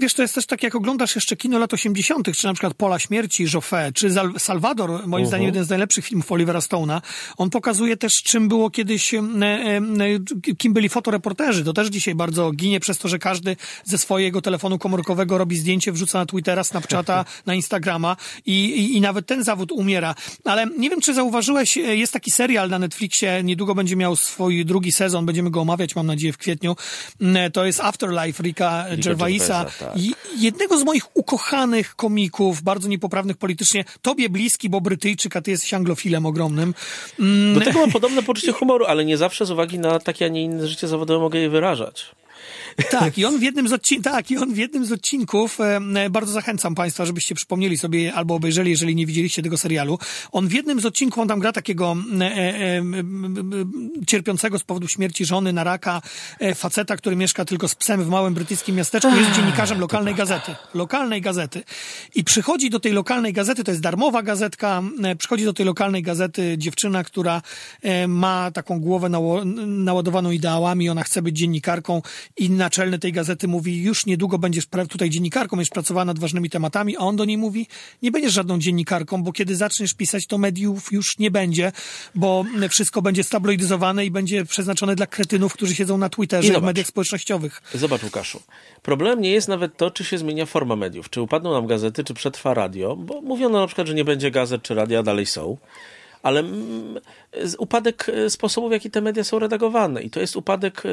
[SPEAKER 3] Wiesz, to jest też tak, jak oglądasz jeszcze kino lat 80., czy na przykład Pola Śmierci, Joffé, czy Salvador, moim
[SPEAKER 2] Mhm.
[SPEAKER 3] zdaniem jeden z najlepszych filmów Olivera Stone'a. On pokazuje też, czym było kiedyś, e, e, kim byli fotoreporterzy. To też dzisiaj bardzo ginie przez to, że każdy ze swojego telefonu komórkowego robi zdjęcie, wrzuca na Twittera, Snapchata, <laughs> na Instagrama i, i, i nawet ten zawód umiera. Ale nie wiem, czy zauważyłeś, e, jest taki serial na Netflixie, niedługo będzie miał swój drugi sezon, będziemy go omawiać, mam nadzieję, w kwietniu. Mm, To jest Afterlife Ricka Gervaisa.
[SPEAKER 2] Tak.
[SPEAKER 3] I jednego z moich ukochanych komików, bardzo niepoprawnych politycznie, tobie bliski, bo Brytyjczyk, a ty jesteś anglofilem ogromnym. Mm,
[SPEAKER 2] Do tego mam podobne poczucie humoru, ale nie zawsze z uwagi na takie, a nie inne życie zawodowe mogę je wyrażać.
[SPEAKER 3] Tak, i on w jednym z, odcin- tak, i on w jednym z odcinków, e, bardzo zachęcam Państwa, żebyście przypomnieli sobie albo obejrzeli, jeżeli nie widzieliście tego serialu. On w jednym z odcinków, on tam gra takiego e, e, cierpiącego z powodu śmierci żony na raka e, faceta, który mieszka tylko z psem w małym brytyjskim miasteczku, jest dziennikarzem lokalnej gazety. Lokalnej gazety. I przychodzi do tej lokalnej gazety, to jest darmowa gazetka, e, przychodzi do tej lokalnej gazety dziewczyna, która e, ma taką głowę nało- naładowaną ideałami, ona chce być dziennikarką i naczelny tej gazety mówi, już niedługo będziesz tutaj dziennikarką, będziesz pracowała nad ważnymi tematami, a on do niej mówi, nie będziesz żadną dziennikarką, bo kiedy zaczniesz pisać, to mediów już nie będzie, bo wszystko będzie stabloidyzowane i będzie przeznaczone dla kretynów, którzy siedzą na
[SPEAKER 2] I
[SPEAKER 3] Twitterze, w
[SPEAKER 2] zobacz.
[SPEAKER 3] mediach społecznościowych.
[SPEAKER 2] Zobacz, Łukaszu. Problem nie jest nawet to, czy się zmienia forma mediów. Czy upadną nam gazety, czy przetrwa radio, bo mówiono na przykład, że nie będzie gazet, czy radia, dalej są. Ale mm, upadek e, sposobu, w jaki te media są redagowane. I to jest upadek e,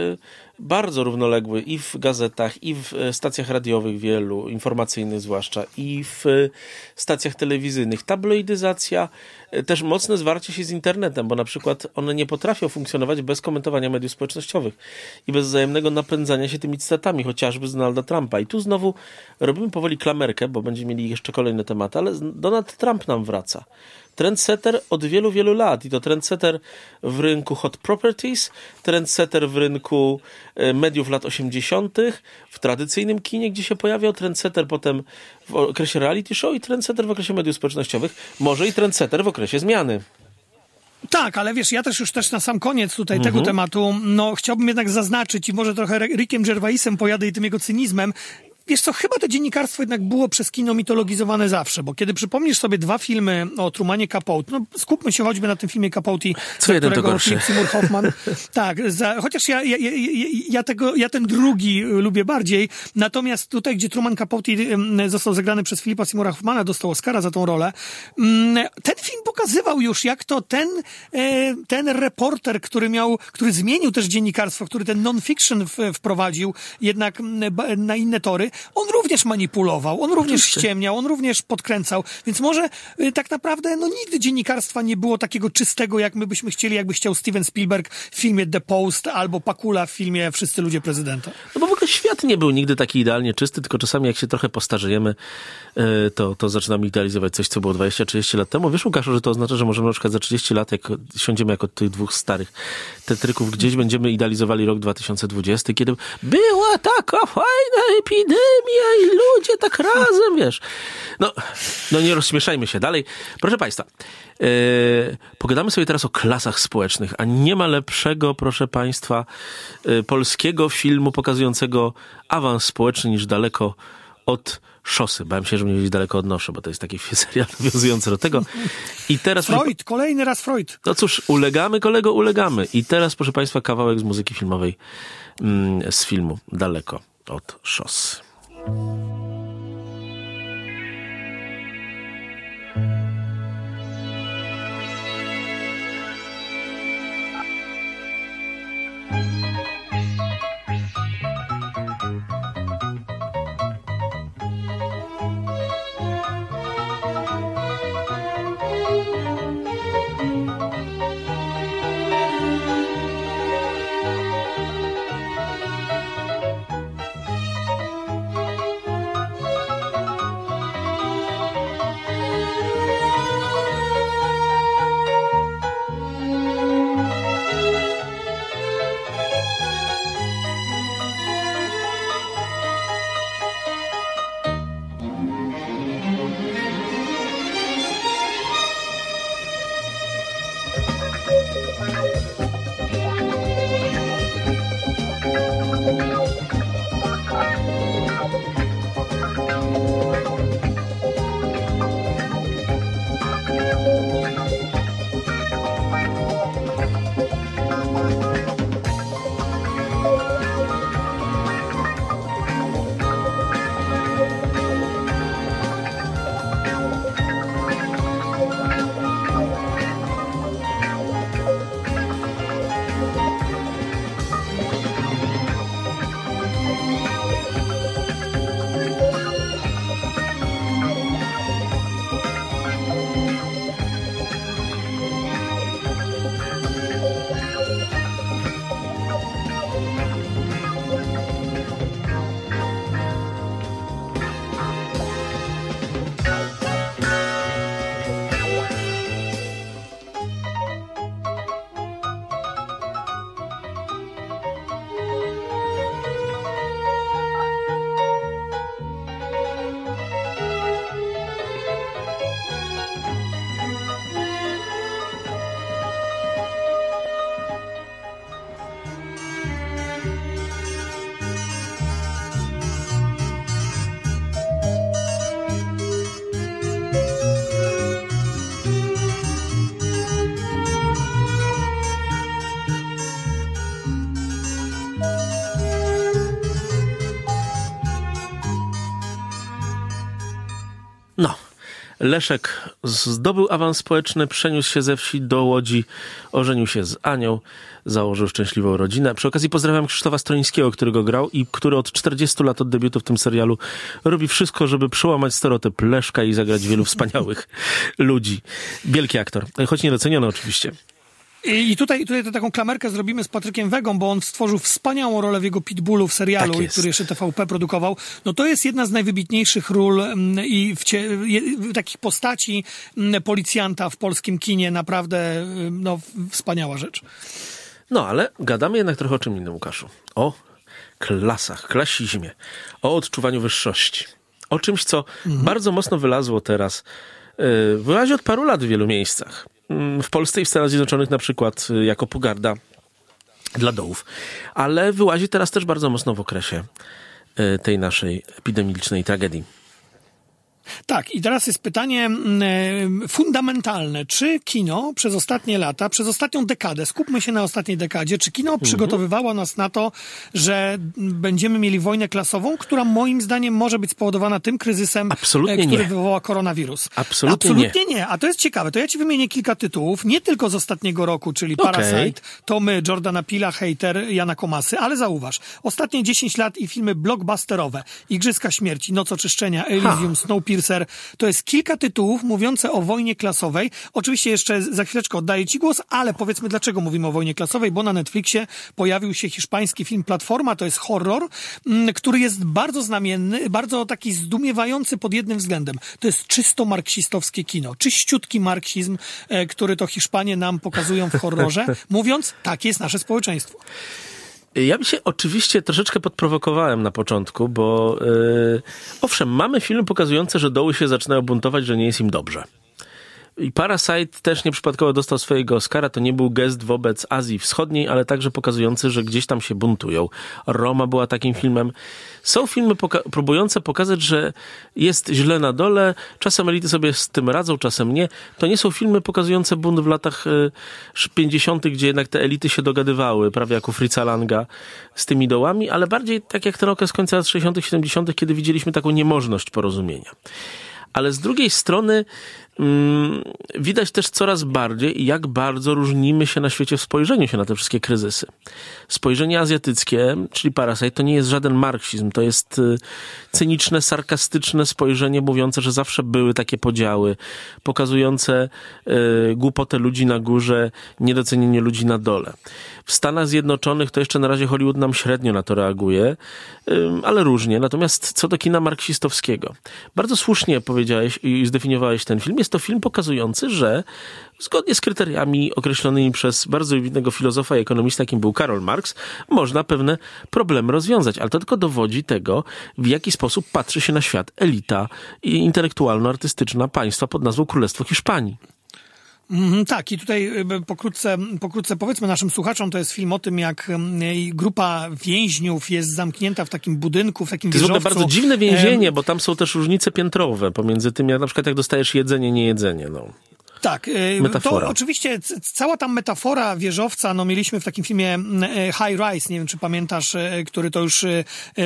[SPEAKER 2] bardzo równoległy i w gazetach, i w e, stacjach radiowych wielu, informacyjnych zwłaszcza, i w e, stacjach telewizyjnych. Tabloidyzacja, e, też mocne zwarcie się z internetem, bo na przykład one nie potrafią funkcjonować bez komentowania mediów społecznościowych i bez wzajemnego napędzania się tymi cytatami, chociażby z Donalda Trumpa. I tu znowu robimy powoli klamerkę, bo będziemy mieli jeszcze kolejne tematy, ale Donald Trump nam wraca. Trendsetter od wielu, wielu lat i to trendsetter w rynku hot properties, trendsetter w rynku mediów lat 80., w tradycyjnym kinie, gdzie się pojawiał, trendsetter potem w okresie reality show i trendsetter w okresie mediów społecznościowych, może i trendsetter w okresie zmiany.
[SPEAKER 3] Tak, ale wiesz, ja też już też na sam koniec tutaj
[SPEAKER 2] Mhm.
[SPEAKER 3] tego tematu, no chciałbym jednak zaznaczyć i może trochę Rickiem Gervaisem pojadę i tym jego cynizmem. Wiesz co, chyba to dziennikarstwo jednak było przez kino mitologizowane zawsze, bo kiedy przypomnisz sobie dwa filmy o Trumanie Capote, no skupmy się choćby na tym filmie Capote,
[SPEAKER 2] Co jeden to gorszy.
[SPEAKER 3] Seymour Hoffman, <laughs> tak, za, chociaż ja, ja, ja, ja, tego, ja ten drugi y, lubię bardziej, natomiast tutaj, gdzie Truman Capote ym, został zagrany przez Philipa Seymoura Hoffmana, dostał Oscara za tą rolę, ym, ten film pokazywał już, jak to ten, e, ten reporter, który miał, który zmienił też dziennikarstwo, który ten non-fiction wprowadził jednak mm, na inne tory, on również manipulował, on również ściemniał, on również podkręcał, więc może y, tak naprawdę no nigdy dziennikarstwa nie było takiego czystego, jak my byśmy chcieli, jakby chciał Steven Spielberg w filmie The Post albo Pakula w filmie Wszyscy ludzie prezydenta.
[SPEAKER 2] No bo w ogóle świat nie był nigdy taki idealnie czysty, tylko czasami jak się trochę postarzejemy, e, to, to zaczynamy idealizować coś, co było 20-30 lat temu. Wiesz, Łukaszu, że to oznacza, że możemy na przykład za 30 lat, jak siądziemy jako tych dwóch starych tetryków, gdzieś będziemy idealizowali rok 2020, kiedy była taka fajna epidemia i ludzie tak razem, wiesz. No, no nie rozśmieszajmy się dalej. Proszę Państwa, e, pogadamy sobie teraz o klasach społecznych, a nie ma lepszego, proszę Państwa, e, polskiego filmu pokazującego awans społeczny niż daleko od szosy. Bałem się, że mnie gdzieś daleko odnoszę, bo to jest taki <laughs> serial nawiązujący do tego. I teraz...
[SPEAKER 3] Freud, kolejny raz Freud.
[SPEAKER 2] no cóż, ulegamy, kolego, ulegamy. I teraz, proszę Państwa, kawałek z muzyki filmowej mm, z filmu Daleko od szosy. No, Leszek zdobył awans społeczny, przeniósł się ze wsi do Łodzi, ożenił się z Anią, założył szczęśliwą rodzinę. Przy okazji pozdrawiam Krzysztofa Stroińskiego, który go grał i który od 40 lat od debiutu w tym serialu robi wszystko, żeby przełamać stereotyp Leszka i zagrać wielu wspaniałych <laughs> ludzi. Wielki aktor, choć niedoceniony oczywiście.
[SPEAKER 3] I tutaj, tutaj to taką klamerkę zrobimy z Patrykiem Wegą, bo on stworzył wspaniałą rolę w jego Pitbullu w serialu,
[SPEAKER 2] Tak
[SPEAKER 3] który jeszcze TVP produkował. No to jest jedna z najwybitniejszych ról mm, i takich postaci mm, policjanta w polskim kinie. Naprawdę mm, no, wspaniała rzecz.
[SPEAKER 2] No, ale gadamy jednak trochę o czym innym, Łukaszu. O klasach, klasizmie, o odczuwaniu wyższości. O czymś, co
[SPEAKER 3] Mhm.
[SPEAKER 2] bardzo mocno wylazło teraz. Yy, wyłazi od paru lat w wielu miejscach. Yy, W Polsce i w Stanach Zjednoczonych na przykład yy, jako pogarda dla dołów. Ale wyłazi teraz też bardzo mocno w okresie yy, tej naszej epidemicznej tragedii.
[SPEAKER 3] Tak, i teraz jest pytanie mm, e, fundamentalne. Czy kino przez ostatnie lata, przez ostatnią dekadę, skupmy się na ostatniej dekadzie, czy kino
[SPEAKER 2] Mhm.
[SPEAKER 3] przygotowywało nas na to, że będziemy mieli wojnę klasową, która moim zdaniem może być spowodowana tym kryzysem,
[SPEAKER 2] Absolutnie
[SPEAKER 3] e, który
[SPEAKER 2] nie.
[SPEAKER 3] wywoła koronawirus?
[SPEAKER 2] Absolutnie
[SPEAKER 3] Absolutnie nie. A to jest ciekawe. To ja ci wymienię kilka tytułów, nie tylko z ostatniego roku, czyli
[SPEAKER 2] Okej.
[SPEAKER 3] Parasite, to my, Jordana Pila, Hater, Jana Komasy, ale zauważ, ostatnie 10 lat i filmy blockbusterowe, Igrzyska Śmierci, Noc Oczyszczenia, Elysium, Snowpiercer, to jest kilka tytułów mówiące o wojnie klasowej. Oczywiście jeszcze za chwileczkę oddaję ci głos, ale powiedzmy dlaczego mówimy o wojnie klasowej, bo na Netflixie pojawił się hiszpański film Platforma, to jest horror, mm, który jest bardzo znamienny, bardzo taki zdumiewający pod jednym względem. To jest czysto marksistowskie kino, czyściutki marksizm, e, który to Hiszpanie nam pokazują w horrorze, <laughs> mówiąc, takie jest nasze społeczeństwo.
[SPEAKER 2] Ja się oczywiście troszeczkę podprowokowałem na początku, bo yy, owszem, mamy filmy pokazujące, że doły się zaczynają buntować, że nie jest im dobrze. I Parasite też nieprzypadkowo dostał swojego Oscara. To nie był gest wobec Azji Wschodniej, ale także pokazujący, że gdzieś tam się buntują. Roma była takim filmem. Są filmy poka- próbujące pokazać, że jest źle na dole. Czasem elity sobie z tym radzą, czasem nie. To nie są filmy pokazujące bunt w latach y, 50., gdzie jednak te elity się dogadywały, prawie jak u Fritza Langa z tymi dołami, ale bardziej tak jak ten okres końca lat 60., 70., kiedy widzieliśmy taką niemożność porozumienia. Ale z drugiej strony widać też coraz bardziej, jak bardzo różnimy się na świecie w spojrzeniu się na te wszystkie kryzysy. Spojrzenie azjatyckie, czyli Parasite, to nie jest żaden marksizm, to jest y, cyniczne, sarkastyczne spojrzenie mówiące, że zawsze były takie podziały, pokazujące y, głupotę ludzi na górze, niedocenienie ludzi na dole. W Stanach Zjednoczonych to jeszcze na razie Hollywood nam średnio na to reaguje, ym, ale różnie. Natomiast co do kina marksistowskiego, bardzo słusznie powiedziałeś i zdefiniowałeś ten film. Jest to film pokazujący, że zgodnie z kryteriami określonymi przez bardzo wybitnego filozofa i ekonomista, jakim był Karol Marx, można pewne problemy rozwiązać. Ale to tylko dowodzi tego, w jaki sposób patrzy się na świat elita i intelektualno-artystyczna państwa pod nazwą Królestwo Hiszpanii.
[SPEAKER 3] Mhm, tak, i tutaj y, pokrótce, pokrótce powiedzmy naszym słuchaczom, to jest film o tym, jak y, grupa więźniów jest zamknięta w takim budynku, w takim
[SPEAKER 2] To jest
[SPEAKER 3] wieżowcu.
[SPEAKER 2] bardzo dziwne więzienie, bo tam są też różnice piętrowe pomiędzy tym, jak na przykład jak dostajesz jedzenie, nie jedzenie. No.
[SPEAKER 3] Tak, y,
[SPEAKER 2] Metafora.
[SPEAKER 3] to oczywiście cała ta metafora wieżowca, no mieliśmy w takim filmie mm, y, High Rise, nie wiem czy pamiętasz, y, który to już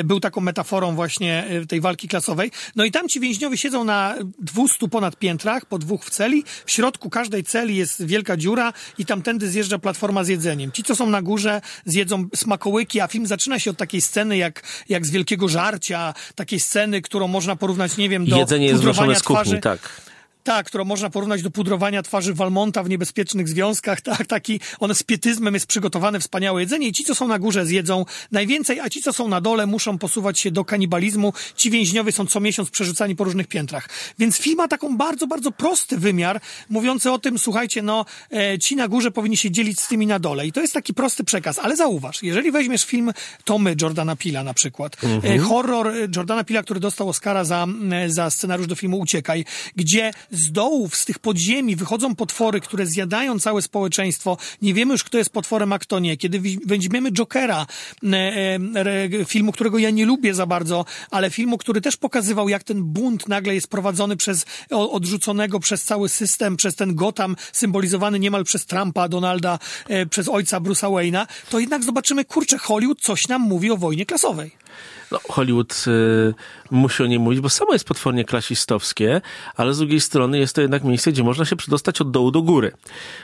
[SPEAKER 3] był taką metaforą właśnie tej walki klasowej. No i tam ci więźniowie siedzą na 200 ponad piętrach, po dwóch w celi. W środku każdej celi jest wielka dziura i tamtędy zjeżdża platforma z jedzeniem. Ci, co są na górze, zjedzą smakołyki, a film zaczyna się od takiej sceny jak, jak z wielkiego żarcia, takiej sceny, którą można porównać, nie wiem, do
[SPEAKER 2] Jedzenie jest z kuchni,
[SPEAKER 3] twarzy.
[SPEAKER 2] tak.
[SPEAKER 3] Tak, którą można porównać do pudrowania twarzy Walmonta w niebezpiecznych związkach. Tak, taki, one z pietyzmem jest przygotowane wspaniałe jedzenie i ci, co są na górze zjedzą najwięcej, a ci, co są na dole muszą posuwać się do kanibalizmu. Ci więźniowie są co miesiąc przerzucani po różnych piętrach. Więc film ma taką bardzo, bardzo prosty wymiar, mówiący o tym, słuchajcie, no, e, ci na górze powinni się dzielić z tymi na dole. I to jest taki prosty przekaz. Ale zauważ, jeżeli weźmiesz film Tomy Jordana Pila na przykład, e, horror e, Jordana Pila, który dostał Oscara za, e, za scenariusz do filmu Uciekaj, gdzie z dołów, z tych podziemi wychodzą potwory, które zjadają całe społeczeństwo. Nie wiemy już, kto jest potworem, a kto nie. Kiedy weźmiemy Jokera, e, e, filmu, którego ja nie lubię za bardzo, ale filmu, który też pokazywał, jak ten bunt nagle jest prowadzony przez odrzuconego przez cały system, przez ten Gotham, symbolizowany niemal przez Trumpa, Donalda, e, przez ojca Bruce'a Wayne'a, to jednak zobaczymy, kurczę, Hollywood coś nam mówi o wojnie klasowej.
[SPEAKER 2] No, Hollywood y, musi o niej mówić, bo samo jest potwornie klasistowskie, ale z drugiej strony jest to jednak miejsce, gdzie można się przedostać od dołu do góry.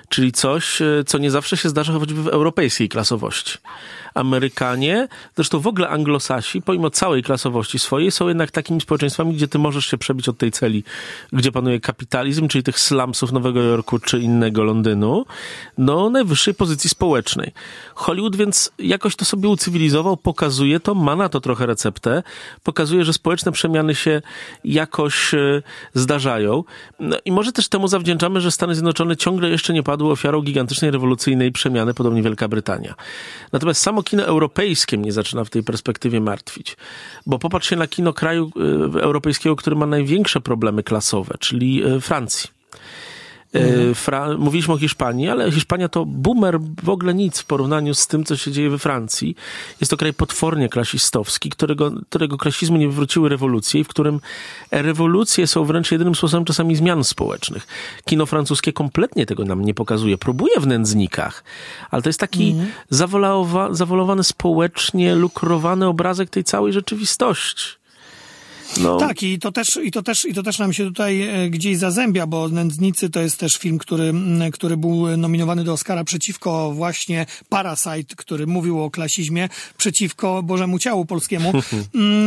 [SPEAKER 2] Czyli coś, y, co nie zawsze się zdarza choćby w europejskiej klasowości. Amerykanie, zresztą w ogóle anglosasi, pomimo całej klasowości swojej, są jednak takimi społeczeństwami, gdzie ty możesz się przebić od tej celi, gdzie panuje kapitalizm, czyli tych slumsów Nowego Jorku czy innego Londynu, do najwyższej pozycji społecznej. Hollywood więc jakoś to sobie ucywilizował, pokazuje to, ma na to trochę receptę, pokazuje, że społeczne przemiany się jakoś e, zdarzają. No i może też temu zawdzięczamy, że Stany Zjednoczone ciągle jeszcze nie padły ofiarą gigantycznej rewolucyjnej przemiany, podobnie Wielka Brytania. Natomiast samo kino europejskie mnie zaczyna w tej perspektywie martwić. Bo popatrz się na kino kraju e, europejskiego, który ma największe problemy klasowe, czyli e, Francji. Mhm. Fra- mówiliśmy o Hiszpanii, ale Hiszpania to boomer w ogóle nic w porównaniu z tym, co się dzieje we Francji. Jest to kraj potwornie klasistowski, którego, którego klasizmu nie wywróciły rewolucje i w którym rewolucje są wręcz jedynym sposobem czasami zmian społecznych. Kino francuskie kompletnie tego nam nie pokazuje. Próbuje w nędznikach, ale to jest taki mhm. zawolowany społecznie, lukrowany obrazek tej całej rzeczywistości.
[SPEAKER 3] No. Tak, i to, też, i, to też, i to też nam się tutaj e, gdzieś zazębia, bo Nędznicy to jest też film, który, który był nominowany do Oscara przeciwko właśnie Parasite, który mówił o klasizmie, przeciwko Bożemu Ciału Polskiemu. <laughs>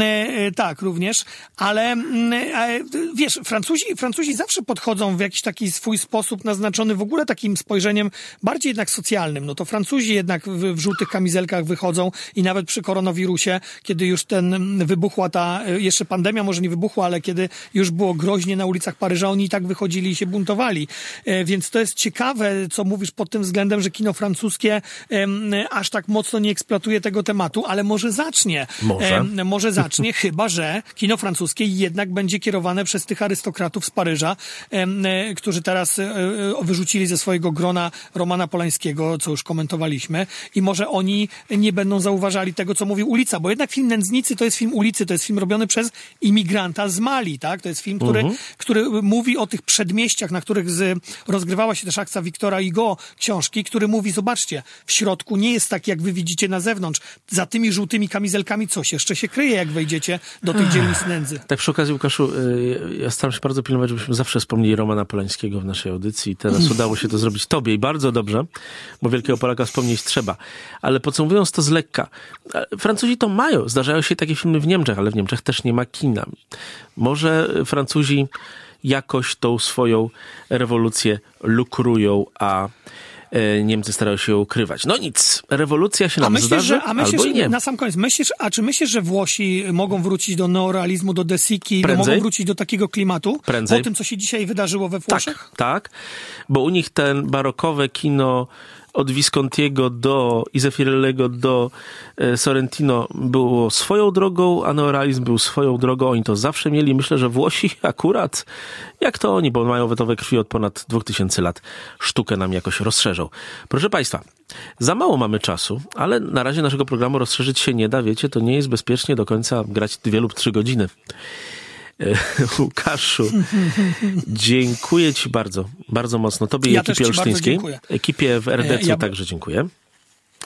[SPEAKER 3] E, e, tak, również. Ale wiesz, Francuzi, Francuzi zawsze podchodzą w jakiś taki swój sposób naznaczony w ogóle takim spojrzeniem bardziej jednak socjalnym. No to Francuzi jednak w, w żółtych kamizelkach wychodzą i nawet przy koronawirusie, kiedy już ten wybuchła ta jeszcze pandemia, pandemia może nie wybuchła, ale kiedy już było groźnie na ulicach Paryża, oni i tak wychodzili i się buntowali. E, więc to jest ciekawe, co mówisz pod tym względem, że kino francuskie aż tak mocno nie eksploatuje tego tematu, ale może zacznie.
[SPEAKER 2] Może.
[SPEAKER 3] Może zacznie, <laughs> chyba że kino francuskie jednak będzie kierowane przez tych arystokratów z Paryża, e, którzy teraz e, wyrzucili ze swojego grona Romana Polańskiego, co już komentowaliśmy, i może oni nie będą zauważali tego, co mówi ulica, bo jednak film Nędznicy to jest film ulicy, to jest film robiony przez imigranta z Mali, tak? To jest film, który, uh-huh. który mówi o tych przedmieściach, na których z, rozgrywała się też akcja Wiktora Igo książki, który mówi, zobaczcie, w środku nie jest tak, jak wy widzicie na zewnątrz. Za tymi żółtymi kamizelkami coś jeszcze się kryje, jak wejdziecie do tych dzielnic nędzy.
[SPEAKER 2] Tak przy okazji, Łukaszu, y, ja staram się bardzo pilnować, żebyśmy zawsze wspomnieli Romana Polańskiego w naszej audycji. Teraz <laughs> udało się to zrobić tobie i bardzo dobrze, bo Wielkiego Polaka wspomnieć trzeba. Ale podsumowując to z lekka, Francuzi to mają. Zdarzają się takie filmy w Niemczech, ale w Niemczech też nie ma kina. Może Francuzi jakoś tą swoją rewolucję lukrują, a e, Niemcy starają się ją ukrywać. No nic, rewolucja się nam a myślisz, zdarzy, że, a myślisz, albo nie.
[SPEAKER 3] Na sam koniec, myślisz, a czy myślisz, że Włosi mogą wrócić do neorealizmu, do Desiki, do, mogą wrócić do takiego klimatu?
[SPEAKER 2] Prędzej.
[SPEAKER 3] Po tym, co się dzisiaj wydarzyło we Włoszech?
[SPEAKER 2] Tak, tak, bo u nich ten barokowe kino od Viscontiego do Izefirellego do e, Sorrentino było swoją drogą, a neorealizm był swoją drogą. Oni to zawsze mieli. Myślę, że Włosi <laughs> akurat, jak to oni, bo mają wetowe krwi od ponad 2000 lat, sztukę nam jakoś rozszerzą. Proszę Państwa, za mało mamy czasu, ale na razie naszego programu rozszerzyć się nie da. Wiecie, to nie jest bezpiecznie do końca grać dwie lub trzy godziny. <laughs> Łukaszu, dziękuję Ci bardzo, bardzo mocno. Tobie ja i ekipie olsztyńskiej. Ekipie w RDC e, ja... także dziękuję.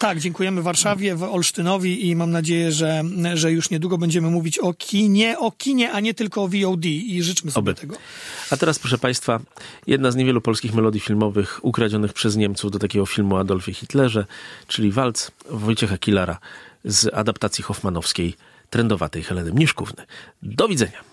[SPEAKER 3] Tak, dziękujemy Warszawie, w Olsztynowi i mam nadzieję, że, że już niedługo będziemy mówić o kinie, o kinie, a nie tylko o VOD i życzmy sobie Oby. tego.
[SPEAKER 2] A teraz, proszę Państwa, jedna z niewielu polskich melodii filmowych ukradzionych przez Niemców do takiego filmu o Adolfie Hitlerze, czyli walc Wojciecha Kilara z adaptacji hoffmanowskiej trendowatej Heleny Mniszkówny. Do widzenia.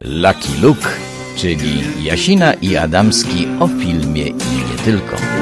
[SPEAKER 1] Lucky Luke, czyli Jasina i Adamski o filmie i nie tylko.